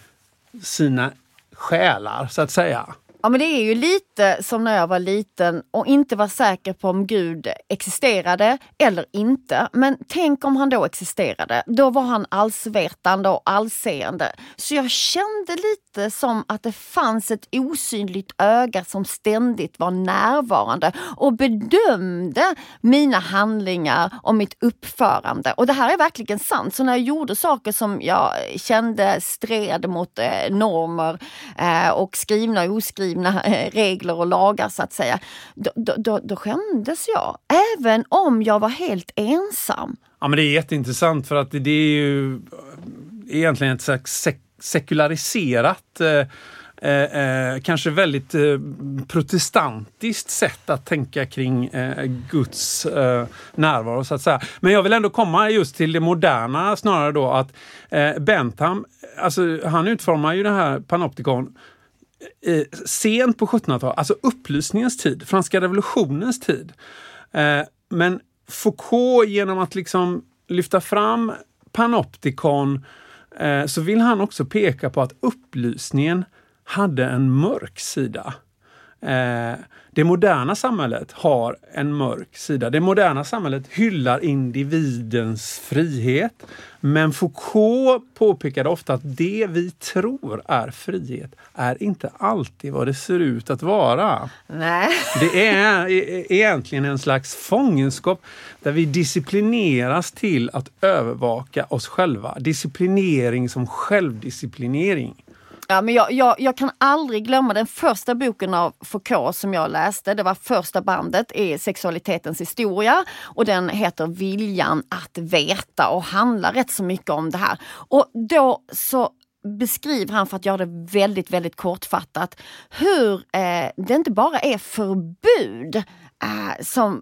B: sina själar så att säga.
A: Ja men det är ju lite som när jag var liten och inte var säker på om Gud existerade eller inte. Men tänk om han då existerade. Då var han allsvetande och allseende. Så jag kände lite som att det fanns ett osynligt öga som ständigt var närvarande och bedömde mina handlingar och mitt uppförande. Och det här är verkligen sant. Så när jag gjorde saker som jag kände stred mot eh, normer eh, och skrivna och oskrivna oskrivna eh, regler och lagar så att säga. Då, då, då skämdes jag. Även om jag var helt ensam.
B: Ja men det är jätteintressant för att det, är ju eh, egentligen ett slags sek sekulariserat eh, Eh, eh, kanske väldigt eh, protestantiskt sätt att tänka kring eh, Guds eh, närvaro så att säga. Men jag vill ändå komma just till det moderna snarare då att eh, Bentham, alltså han utformar ju det här panoptikon eh, sent på 1700-talet, alltså upplysningens tid, franska revolutionens tid. Eh, men Foucault genom att liksom lyfta fram panoptikon eh, så vill han också peka på att upplysningen hade en mörk sida. Eh, det moderna samhället har en mörk sida. Det moderna samhället hyllar individens frihet. Men Foucault påpekade ofta att det vi tror är frihet är inte alltid vad det ser ut att vara.
A: Nej.
B: Det är e-, egentligen en slags fångenskap där vi disciplineras till att övervaka oss själva. Disciplinering som självdisciplinering.
A: Ja, men jag, jag, jag, kan aldrig glömma den första boken av Foucault som jag läste. Det var första bandet i Sexualitetens historia och den heter Viljan att veta och handlar rätt så mycket om det här. Och då så beskriver han, för att göra det väldigt, väldigt kortfattat, hur eh, det inte bara är förbud eh, som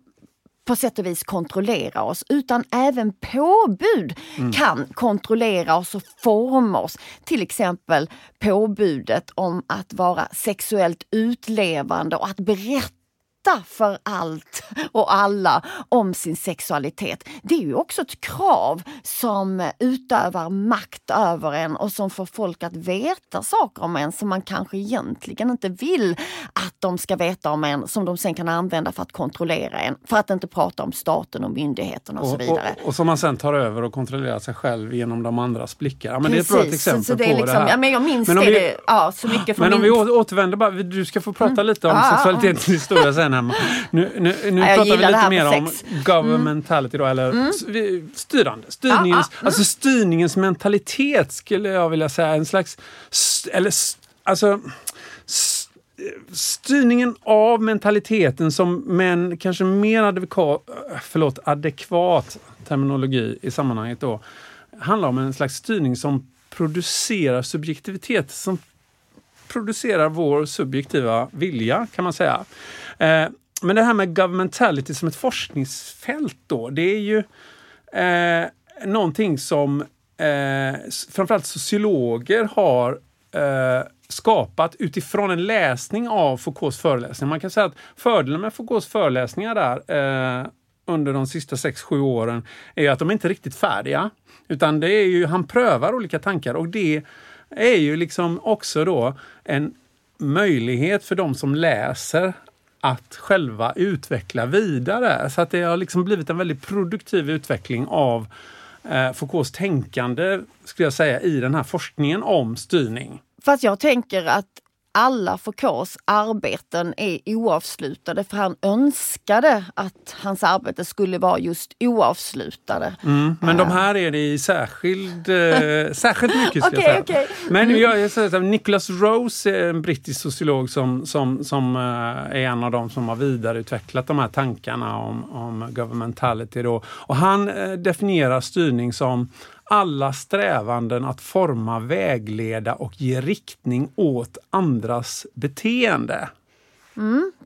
A: på sätt och vis kontrollera oss utan även påbud
B: Mm.
A: kan kontrollera oss och forma oss. Till exempel påbudet om att vara sexuellt utlevande och att berätta för allt och alla om sin sexualitet. Det är ju också ett krav som utövar makt över en och som får folk att veta saker om en som man kanske egentligen inte vill att de ska veta om en, som de sen kan använda för att kontrollera en. För att inte prata om staten och myndigheterna och, så
B: Och,
A: vidare.
B: och, och som man sen tar över och kontrollerar sig själv genom de andras blickar. Ja, men det är ett bra
A: Precis,
B: exempel
A: så det är
B: på
A: liksom,
B: det här.
A: Ja, men jag minns
B: Men om
A: det,
B: vi-
A: det ja, så mycket från
B: Men om
A: min...
B: vi å- återvänder bara, du ska få prata lite om
A: ja.
B: sexualitetens historia sen Emma. Nu, nu, nu
A: Ja,
B: pratar vi lite mer om
A: sex.
B: governmentality då, eller vi- styrande. Styrningens,
A: Ja, ja,
B: Alltså styrningens mentalitet skulle jag vilja säga, en slags, eller alltså styrningen av mentaliteten som en kanske mer adekvat, förlåt, adekvat terminologi i sammanhanget då, handlar om en slags styrning som producerar subjektivitet, som producerar vår subjektiva vilja kan man säga. Eh, men det här med governmentality som ett forskningsfält då, det är ju eh, någonting som eh, framförallt sociologer har eh, skapat utifrån en läsning av Foucaults föreläsningar. Man kan säga att fördelen med Foucaults föreläsningar där eh, under de sista 6-7 åren är att de inte är riktigt färdiga. Utan det är ju, han prövar olika tankar och det är ju liksom också då en möjlighet för de som läser att själva utveckla vidare. Så att det har liksom blivit en väldigt produktiv utveckling av eh, Foucaults tänkande, skulle jag säga, i den här forskningen om styrning.
A: Fast jag tänker att alla Foucaults arbeten är oavslutade för han önskade att hans arbete skulle vara just oavslutade.
B: Mm, men de här är det i särskild, eh, särskilt mycket
A: Okej,
B: jag säga.
A: okej.
B: Men jag, jag säger så här, Nicholas Rose är en brittisk sociolog som, som, som eh, är en av dem som har vidareutvecklat de här tankarna om, om governmentality. Då. Och han eh, definierar styrning som alla strävanden att forma, vägleda och ge riktning åt andras beteende.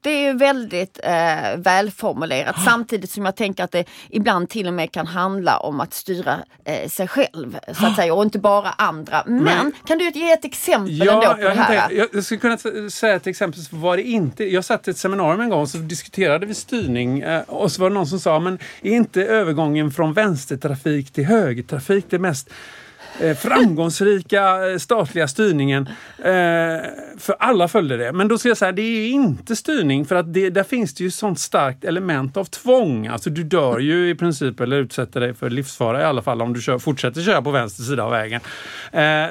A: Det är väldigt eh, välformulerat samtidigt som jag tänker att det ibland till och med kan handla om att styra eh, sig själv så att säga och inte bara andra. Men,
B: Men-
A: kan du ge ett exempel ändå på det
B: jag,
A: här?
B: tänkte, jag, skulle kunna säga ett exempel på vad det inte Jag satt i ett seminarium en gång och så diskuterade vi styrning eh, och så var det någon som sa, men är inte övergången från vänstertrafik till högertrafik det mest Eh, framgångsrika eh, statliga styrningen. Eh, för alla följde det. Men då ska jag säga, det är inte styrning för att det, där finns det ju sånt starkt element av tvång. Alltså du dör ju i princip eller utsätter dig för livsfara i alla fall om du kör, fortsätter köra på vänster sida av vägen.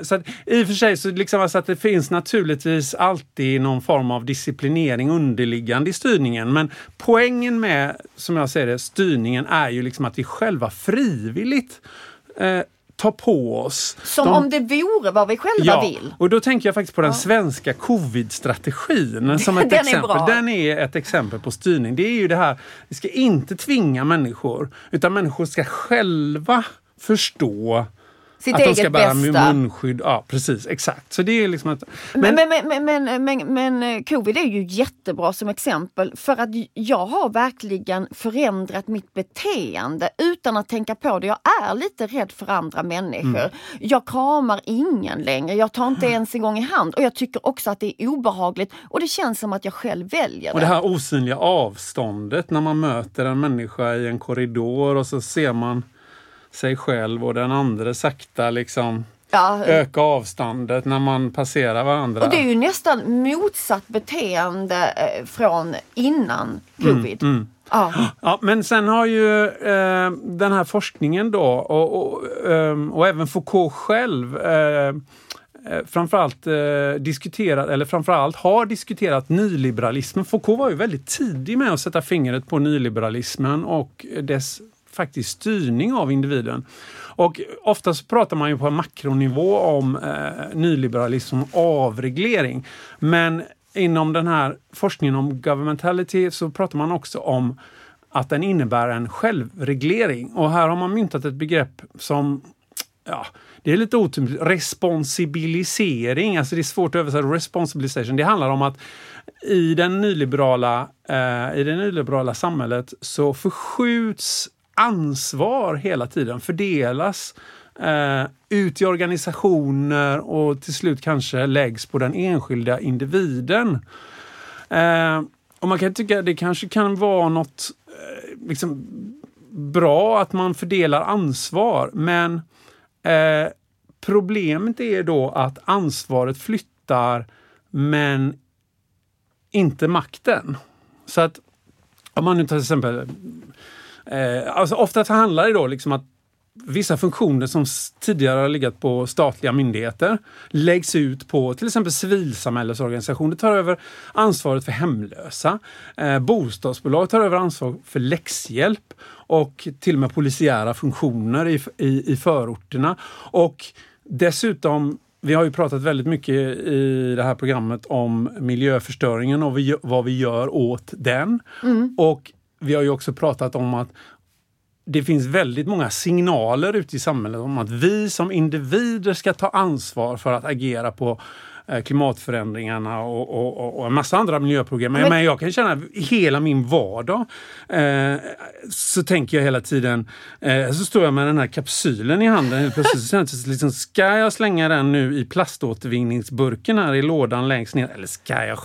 B: Så att, i och för sig så liksom alltså att det finns naturligtvis alltid någon form av disciplinering underliggande i styrningen. Men poängen med, som jag ser det, styrningen är ju liksom att vi själva frivilligt eh, tar på oss
A: Som
B: de-
A: om det vore vad vi själva vill.
B: och då tänker jag faktiskt på den svenska covid-strategin som ett
A: Den är
B: exempel.
A: bra.
B: Den är ett exempel på styrning. Det är ju det här, vi ska inte tvinga människor, utan människor ska själva förstå
A: Sitt
B: att de
A: eget
B: ska bära
A: bästa.
B: munskydd. Ja, precis. Exakt. Så det är liksom.
A: Men, men, men, men, men, men, men eh, covid är ju jättebra som exempel för att jag har verkligen förändrat mitt beteende utan att tänka på det. Jag är lite rädd för andra människor.
B: Mm.
A: Jag kramar ingen längre. Jag tar inte ens en gång i hand och jag tycker också att det är obehagligt och det känns som att jag själv väljer
B: Och
A: det.
B: det här osynliga avståndet när man möter en människa i en korridor och så ser man sig själv och den andra sakta liksom
A: Ja,
B: öka avståndet när man passerar varandra.
A: och det är ju nästan motsatt beteende eh, från innan
B: Mm,
A: covid. Ja.
B: Ja, men sen har ju eh, den här forskningen då och, och, ehm, och även Foucault själv eh, eh, framförallt eh, diskuterat, eller framförallt har diskuterat nyliberalismen. Foucault var ju väldigt tidig med att sätta fingret på nyliberalismen och dess faktiskt styrning av individen. Och oftast pratar man ju på makronivå om eh, nyliberalism som avreglering. Men inom den här forskningen om governmentality så pratar man också om att den innebär en självreglering. Och här har man myntat ett begrepp som ja, det är lite otympligt. Responsibilisering, alltså det är svårt att översätta. Responsibilisation. det handlar om att i, den nyliberala, eh, i det nyliberala samhället så förskjuts ansvar hela tiden, fördelas eh, ut i organisationer och till slut kanske läggs på den enskilda individen. Eh, och man kan tycka att det kanske kan vara något eh, liksom, bra att man fördelar ansvar, men eh, problemet är då att ansvaret flyttar men inte makten. Så att om man nu tar till exempel eh, alltså ofta handlar det då liksom att vissa funktioner som tidigare har legat på statliga myndigheter läggs ut på till exempel civilsamhällesorganisationer, tar över ansvaret för hemlösa. Eh, bostadsbolag tar över ansvar för läxhjälp och till och med polisiära funktioner i, i, i förorterna. Och dessutom vi har ju pratat väldigt mycket i det här programmet om miljöförstöringen och vi, vad vi gör åt den. Mm. Och vi har ju också pratat om att det finns väldigt många signaler ute i samhället om att vi som individer ska ta ansvar för att agera på eh, klimatförändringarna och, och, och, en massa andra miljöproblem. Men, men jag kan känna hela min vardag eh, så tänker jag hela tiden, eh, så står jag med den här kapsylen i handen helt plötsligt så liksom, ska jag slänga den nu i plaståtervinningsburken här i lådan längst ner eller ska jag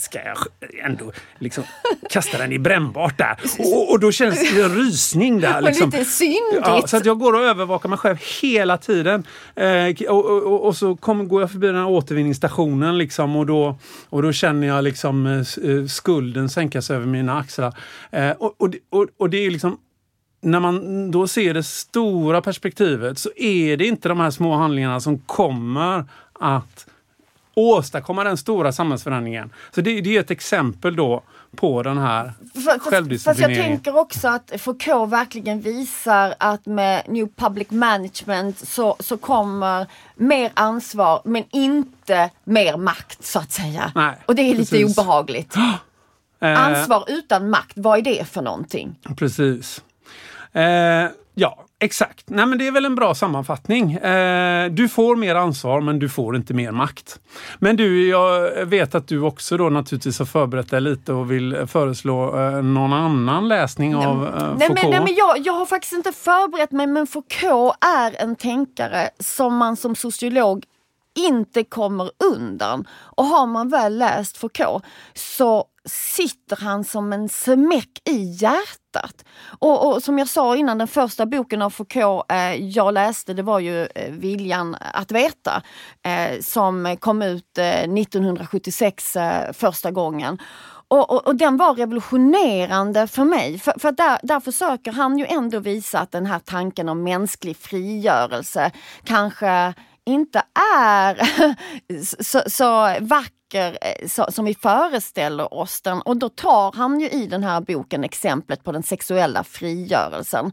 B: ska jag ändå liksom kasta den i brännbart där. Och, och då känns det en rysning där.
A: Liksom. lite syndigt.
B: Ja, så att jag går och övervakar mig själv hela tiden. Eh, och, och, och, så kom, går jag förbi den här återvinningsstationen liksom, och, då, och då känner jag liksom eh, skulden sänkas över mina axlar. Eh, och, och, och, och det är liksom när man då ser det stora perspektivet så är det inte de här små handlingarna som kommer att åstadkomma den stora samhällsförändringen. Så det, det är ett exempel då på den här självdisciplineringen. Fast
A: jag tänker också att Foucault verkligen visar att med New Public Management så, så kommer mer ansvar men inte mer makt så att säga.
B: Nej,
A: Och det är lite precis. obehagligt. Ansvar utan makt, vad är det för någonting?
B: Precis. Eh, ja, Exakt. Nej, men det är väl en bra sammanfattning. Eh, du får mer ansvar men du får inte mer makt. Men du, jag vet att du också då naturligtvis har förberett dig lite och vill föreslå eh, någon annan läsning av eh, Foucault.
A: Nej, men, nej, men jag, jag har faktiskt inte förberett mig men Foucault är en tänkare som man som sociolog inte kommer undan. Och har man väl läst Foucault så sitter han som en smäck i hjärtat. Och, och, som jag sa innan, den första boken av Foucault eh, jag läste det var ju eh, Viljan att veta eh, som kom ut eh, 1976 eh, första gången. Och, och, och, den var revolutionerande för mig. För, för där, där försöker han ju ändå visa att den här tanken om mänsklig frigörelse kanske inte är så, så vacker saker eh, som vi föreställer oss den. Och då tar han ju i den här boken exemplet på den sexuella frigörelsen.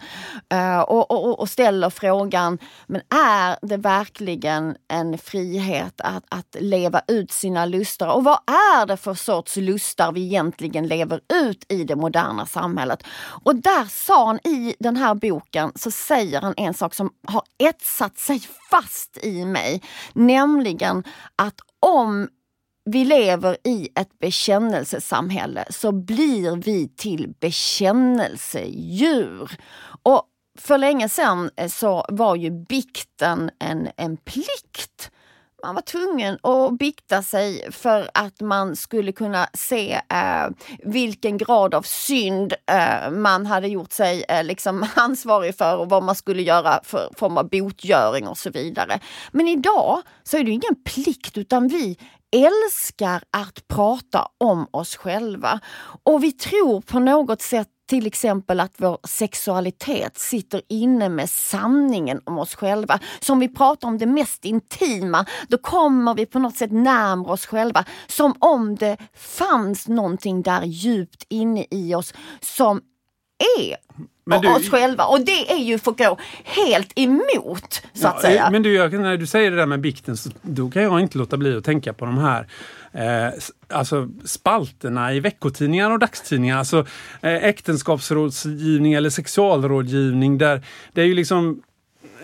A: Uh, och, och, och, ställer frågan, men är det verkligen en frihet att, att leva ut sina lustar? Och vad är det för sorts lustar vi egentligen lever ut i det moderna samhället? Och där sa han i den här boken, så säger han en sak som har etsat sig fast i mig. Nämligen att om vi lever i ett bekännelsesamhälle så blir vi till bekännelsedjur. Och för länge sedan eh, så var ju bikten en, en plikt. Man var tvungen att bikta sig för att man skulle kunna se eh, vilken grad av synd eh, man hade gjort sig eh, liksom ansvarig för och vad man skulle göra för form av botgöring och så vidare. Men idag så är det ingen plikt utan vi älskar att prata om oss själva. Och vi tror på något sätt till exempel att vår sexualitet sitter inne med sanningen om oss själva. Så om vi pratar om det mest intima, då kommer vi på något sätt närmare oss själva. Som om det fanns någonting där djupt inne i oss som är men du, oss själva. Och det är ju Foucault helt emot, så ja, att säga.
B: Men du, jag, när du säger det där med bikten, så, då kan jag inte låta bli att tänka på de här eh, alltså spalterna i veckotidningar och dagstidningar. Alltså eh, äktenskapsrådgivning eller sexualrådgivning där det är ju liksom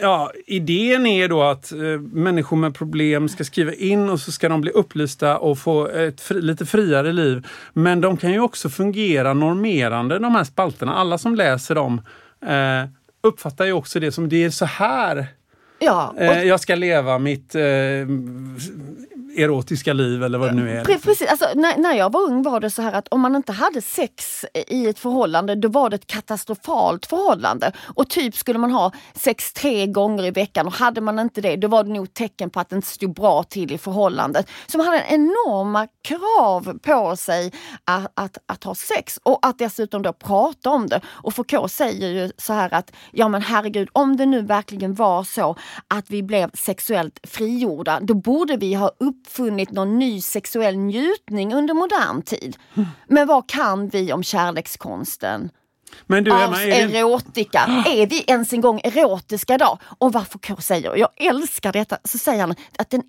B: ja, idén är då att eh, människor med problem ska skriva in och så ska de bli upplysta och få ett fri, lite friare liv. Men de kan ju också fungera normerande, de här spalterna. Alla som läser dem eh, uppfattar ju också det som det är så här
A: Ja,
B: eh, jag ska leva mitt eh, erotiska liv eller vad det nu är.
A: Precis, alltså, när, när jag var ung var det så här att om man inte hade sex i ett förhållande då var det ett katastrofalt förhållande. Och typ skulle man ha sex tre gånger i veckan och hade man inte det då var det nog tecken på att det inte stod bra till i förhållandet. Så man hade enorma krav på sig att, att, att ha sex och att dessutom då prata om det. Och Foucault säger ju så här att ja men herregud om det nu verkligen var så att vi blev sexuellt frigjorda då borde vi ha upp uppfunnit någon ny sexuell njutning under modern tid. Men vad kan vi om kärlekskonsten?
B: Men du, Emma, är
A: det... erotika. Är vi ens en gång erotiska idag? Och vad Foucault säger, jag älskar detta, så säger han att den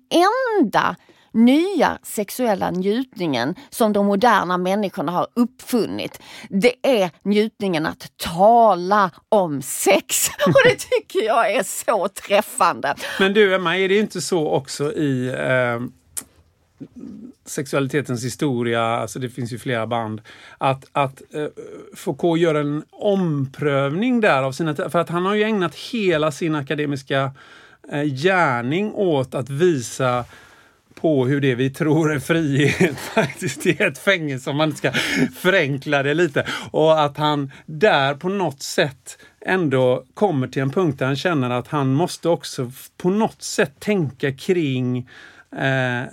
A: enda nya sexuella njutningen som de moderna människorna har uppfunnit, det är njutningen att tala om sex. Och det tycker jag är så träffande.
B: Men du Emma, är det inte så också i eh sexualitetens historia, alltså det finns ju flera band, att, att eh, Foucault gör en omprövning där av sina... För att han har ju ägnat hela sin akademiska eh, gärning åt att visa på hur det vi tror är frihet faktiskt är ett fängelse om man ska förenkla det lite. Och att han där på något sätt ändå kommer till en punkt där han känner att han måste också på något sätt tänka kring eh,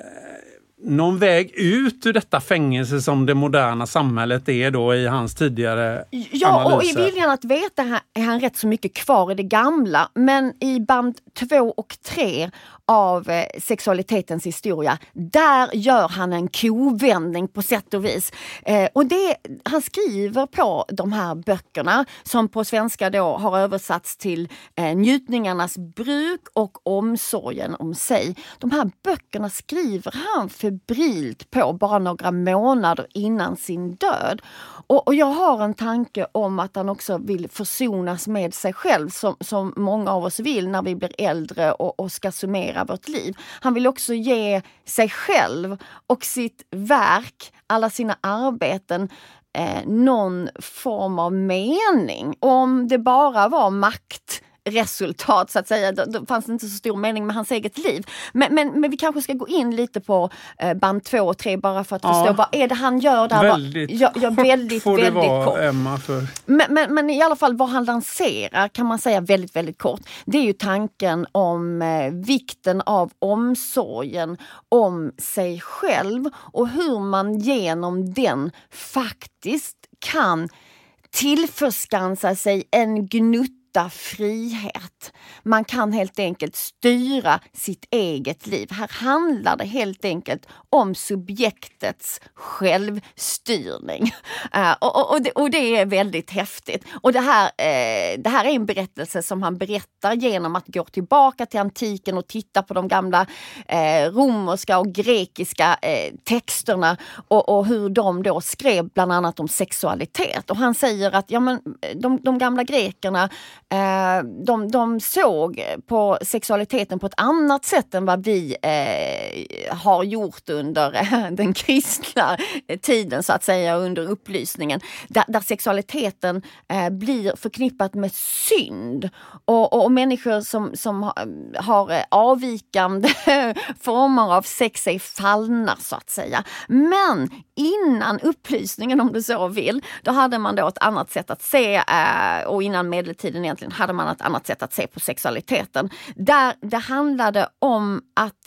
B: någon väg ut ur detta fängelse som det moderna samhället är då i hans tidigare
A: Ja,
B: analyser.
A: och i viljan att veta är han rätt så mycket kvar i det gamla. Men i band två och tre av eh, sexualitetens historia. Där gör han en kovändning på sätt och vis. Eh, och det, han skriver på de här böckerna som på svenska då har översatts till eh, njutningarnas bruk och omsorgen om sig. De här böckerna skriver han febrilt på bara några månader innan sin död. Och, och, jag har en tanke om att han också vill försonas med sig själv som, som många av oss vill när vi blir äldre och, och ska summera vårt liv. Han vill också ge sig själv och sitt verk, alla sina arbeten, eh, någon form av mening. Om det bara var makt resultat så att säga. Då, fanns det inte så stor mening med hans eget liv. Men, men, men vi kanske ska gå in lite på eh, band två och tre bara för att ja. förstå vad är det han gör där.
B: Väldigt
A: ja, ja, väldigt,
B: får
A: väldigt
B: det vara,
A: kort.
B: Emma. För...
A: Men, men, men, i alla fall vad han lanserar kan man säga väldigt, väldigt kort. Det är ju tanken om eh, vikten av omsorgen om sig själv och hur man genom den faktiskt kan tillförskansa sig en gnutt hitta frihet. Man kan helt enkelt styra sitt eget liv. Här handlar det helt enkelt om subjektets självstyrning. Uh, och, och, det, och, det, är väldigt häftigt. Och det här, uh, det här är en berättelse som han berättar genom att gå tillbaka till antiken och titta på de gamla uh, romerska och grekiska texterna och, och, hur de då skrev bland annat om sexualitet. Och han säger att ja, men, de, de gamla grekerna Eh, de, de såg på sexualiteten på ett annat sätt än vad vi eh, har gjort under den kristna tiden så att säga, under upplysningen. Där, där sexualiteten eh, blir förknippat med synd och, och, människor som, som har eh, avvikande former av sex är fallna så att säga. Men innan upplysningen om du så vill, då hade man då ett annat sätt att se eh, och innan medeltiden egentligen egentligen hade man ett annat sätt att se på sexualiteten. Där det handlade om att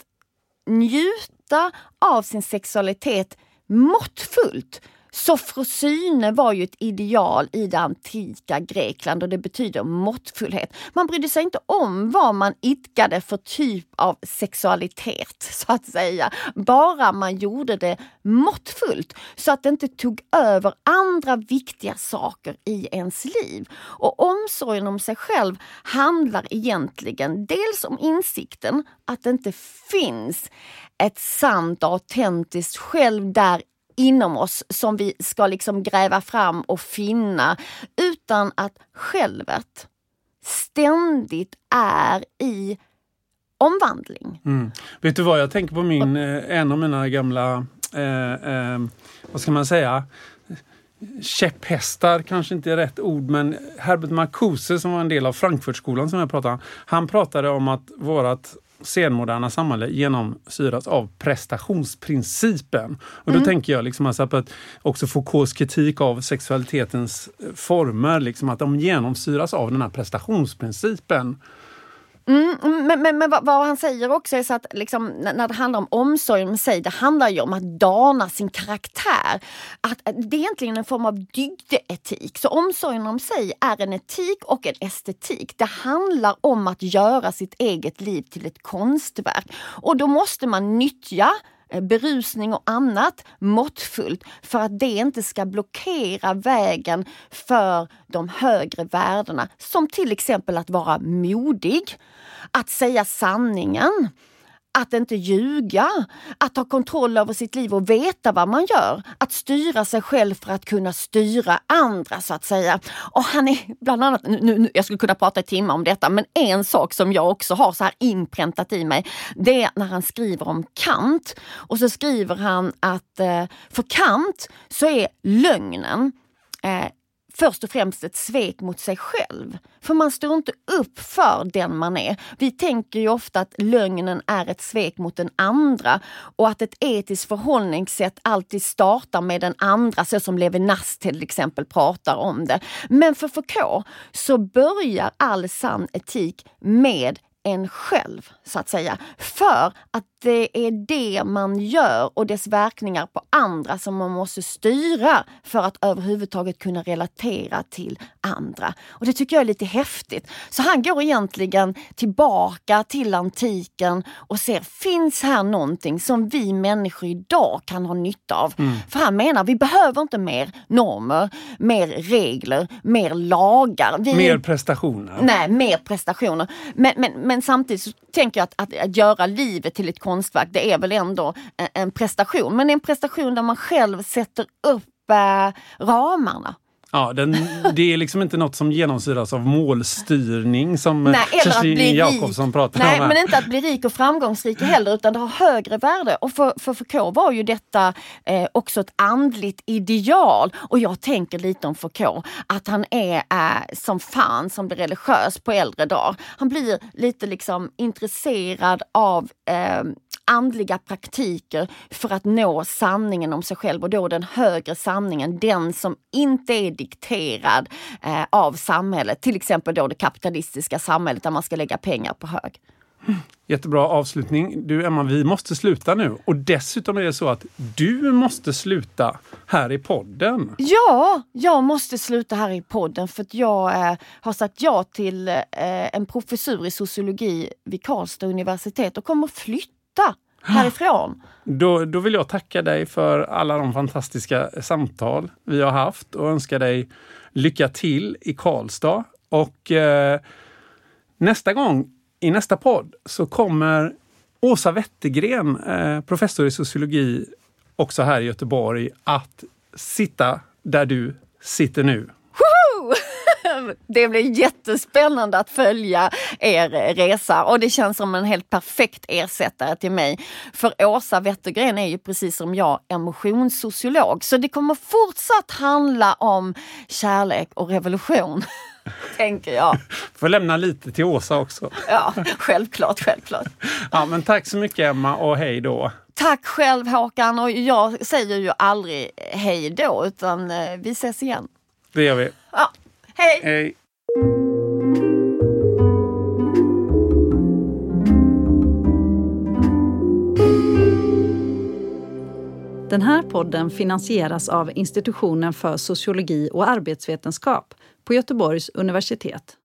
A: njuta av sin sexualitet måttfullt Sofrosyne var ju ett ideal i det antika Grekland och det betyder måttfullhet. Man brydde sig inte om vad man idkade för typ av sexualitet, så att säga. Bara man gjorde det måttfullt så att det inte tog över andra viktiga saker i ens liv. Och omsorgen om sig själv handlar egentligen dels om insikten att det inte finns ett sant och autentiskt själv där inom oss som vi ska liksom gräva fram och finna utan att självet ständigt är i omvandling.
B: Mm. Vet du vad, jag tänker på min, eh, en av mina gamla, eh, eh, vad ska man säga, käpphästar kanske inte är rätt ord, men Herbert Marcuse som var en del av Frankfurtskolan som jag pratade om. Han pratade om att vårat senmoderna samhälle genomsyras av prestationsprincipen. Och då mm. tänker jag liksom alltså att också Foucaults kritik av sexualitetens former, liksom att de genomsyras av den här prestationsprincipen.
A: Mm, men, men, men vad, vad, han säger också är så att liksom, när det handlar om omsorg om sig, det handlar ju om att dana sin karaktär. Att, eh, det är egentligen en form av dygdeetik. Så omsorgen om sig är en etik och en estetik. Det handlar om att göra sitt eget liv till ett konstverk. Och då måste man nyttja Eh, berusning och annat måttfullt för att det inte ska blockera vägen för de högre värdena. Som till exempel att vara modig, att säga sanningen, att inte ljuga, att ha kontroll över sitt liv och veta vad man gör. Att styra sig själv för att kunna styra andra så att säga. Och han är bland annat, nu, nu, jag skulle kunna prata i timmar om detta, men en sak som jag också har så här inpräntat i mig, det är när han skriver om Kant. Och så skriver han att eh, för Kant så är lögnen eh, först och främst ett svek mot sig själv. För man står inte upp för den man är. Vi tänker ju ofta att lögnen är ett svek mot den andra och att ett etiskt förhållningssätt alltid startar med den andra, så som Levinas till exempel pratar om det. Men för Foucault så börjar all sann etik med en själv, så att säga. För att det är det man gör och dess verkningar på andra som man måste styra för att överhuvudtaget kunna relatera till andra. Och det tycker jag är lite häftigt. Så han går egentligen tillbaka till antiken och ser, finns här någonting som vi människor idag kan ha nytta av? Mm. För han menar, vi behöver inte mer normer, mer regler, mer lagar. Vi...
B: Mer prestationer.
A: Nej, mer prestationer. Men, men, men men samtidigt så tänker jag att, att, att göra livet till ett konstverk, det är väl ändå en, en prestation. Men det är en prestation där man själv sätter upp eh, ramarna.
B: Ja, den, det är liksom inte något som genomsyras av målstyrning som Nej, Kerstin Jakobsson pratar
A: Nej, om. Nej, men inte att bli rik och framgångsrik heller utan det har högre värde. Och för, för Foucault var ju detta eh, också ett andligt ideal. Och jag tänker lite om Foucault, att han är eh, som fan som blir religiös på äldre dagar. Han blir lite liksom intresserad av eh, andliga praktiker för att nå sanningen om sig själv och då den högre sanningen, den som inte är dikterad eh, av samhället. Till exempel då det kapitalistiska samhället där man ska lägga pengar på hög.
B: Jättebra avslutning. Du Emma, vi måste sluta nu. Och dessutom är det så att du måste sluta här i podden.
A: Ja, jag måste sluta här i podden för att jag eh, har sagt ja till eh, en professur i sociologi vid Karlstad universitet och kommer flytta härifrån.
B: Då, då vill jag tacka dig för alla de fantastiska samtal vi har haft och önska dig lycka till i Karlstad. Och eh, nästa gång i nästa podd så kommer Åsa Wettergren, eh, professor i sociologi, också här i Göteborg, att sitta där du sitter nu.
A: Det blir jättespännande att följa er resa och det känns som en helt perfekt ersättare till mig. För Åsa Wettergren är ju precis som jag emotionssociolog så det kommer fortsatt handla om kärlek och revolution. Tänker jag.
B: Får lämna lite till Åsa också.
A: Ja, självklart, självklart.
B: Ja, men tack så mycket Emma och hej då.
A: Tack själv Håkan och jag säger ju aldrig hej då utan eh, vi ses igen.
B: Det gör vi.
A: Ja. Hej!
B: Hej!
D: Den här podden finansieras av Institutionen för sociologi och arbetsvetenskap på Göteborgs universitet.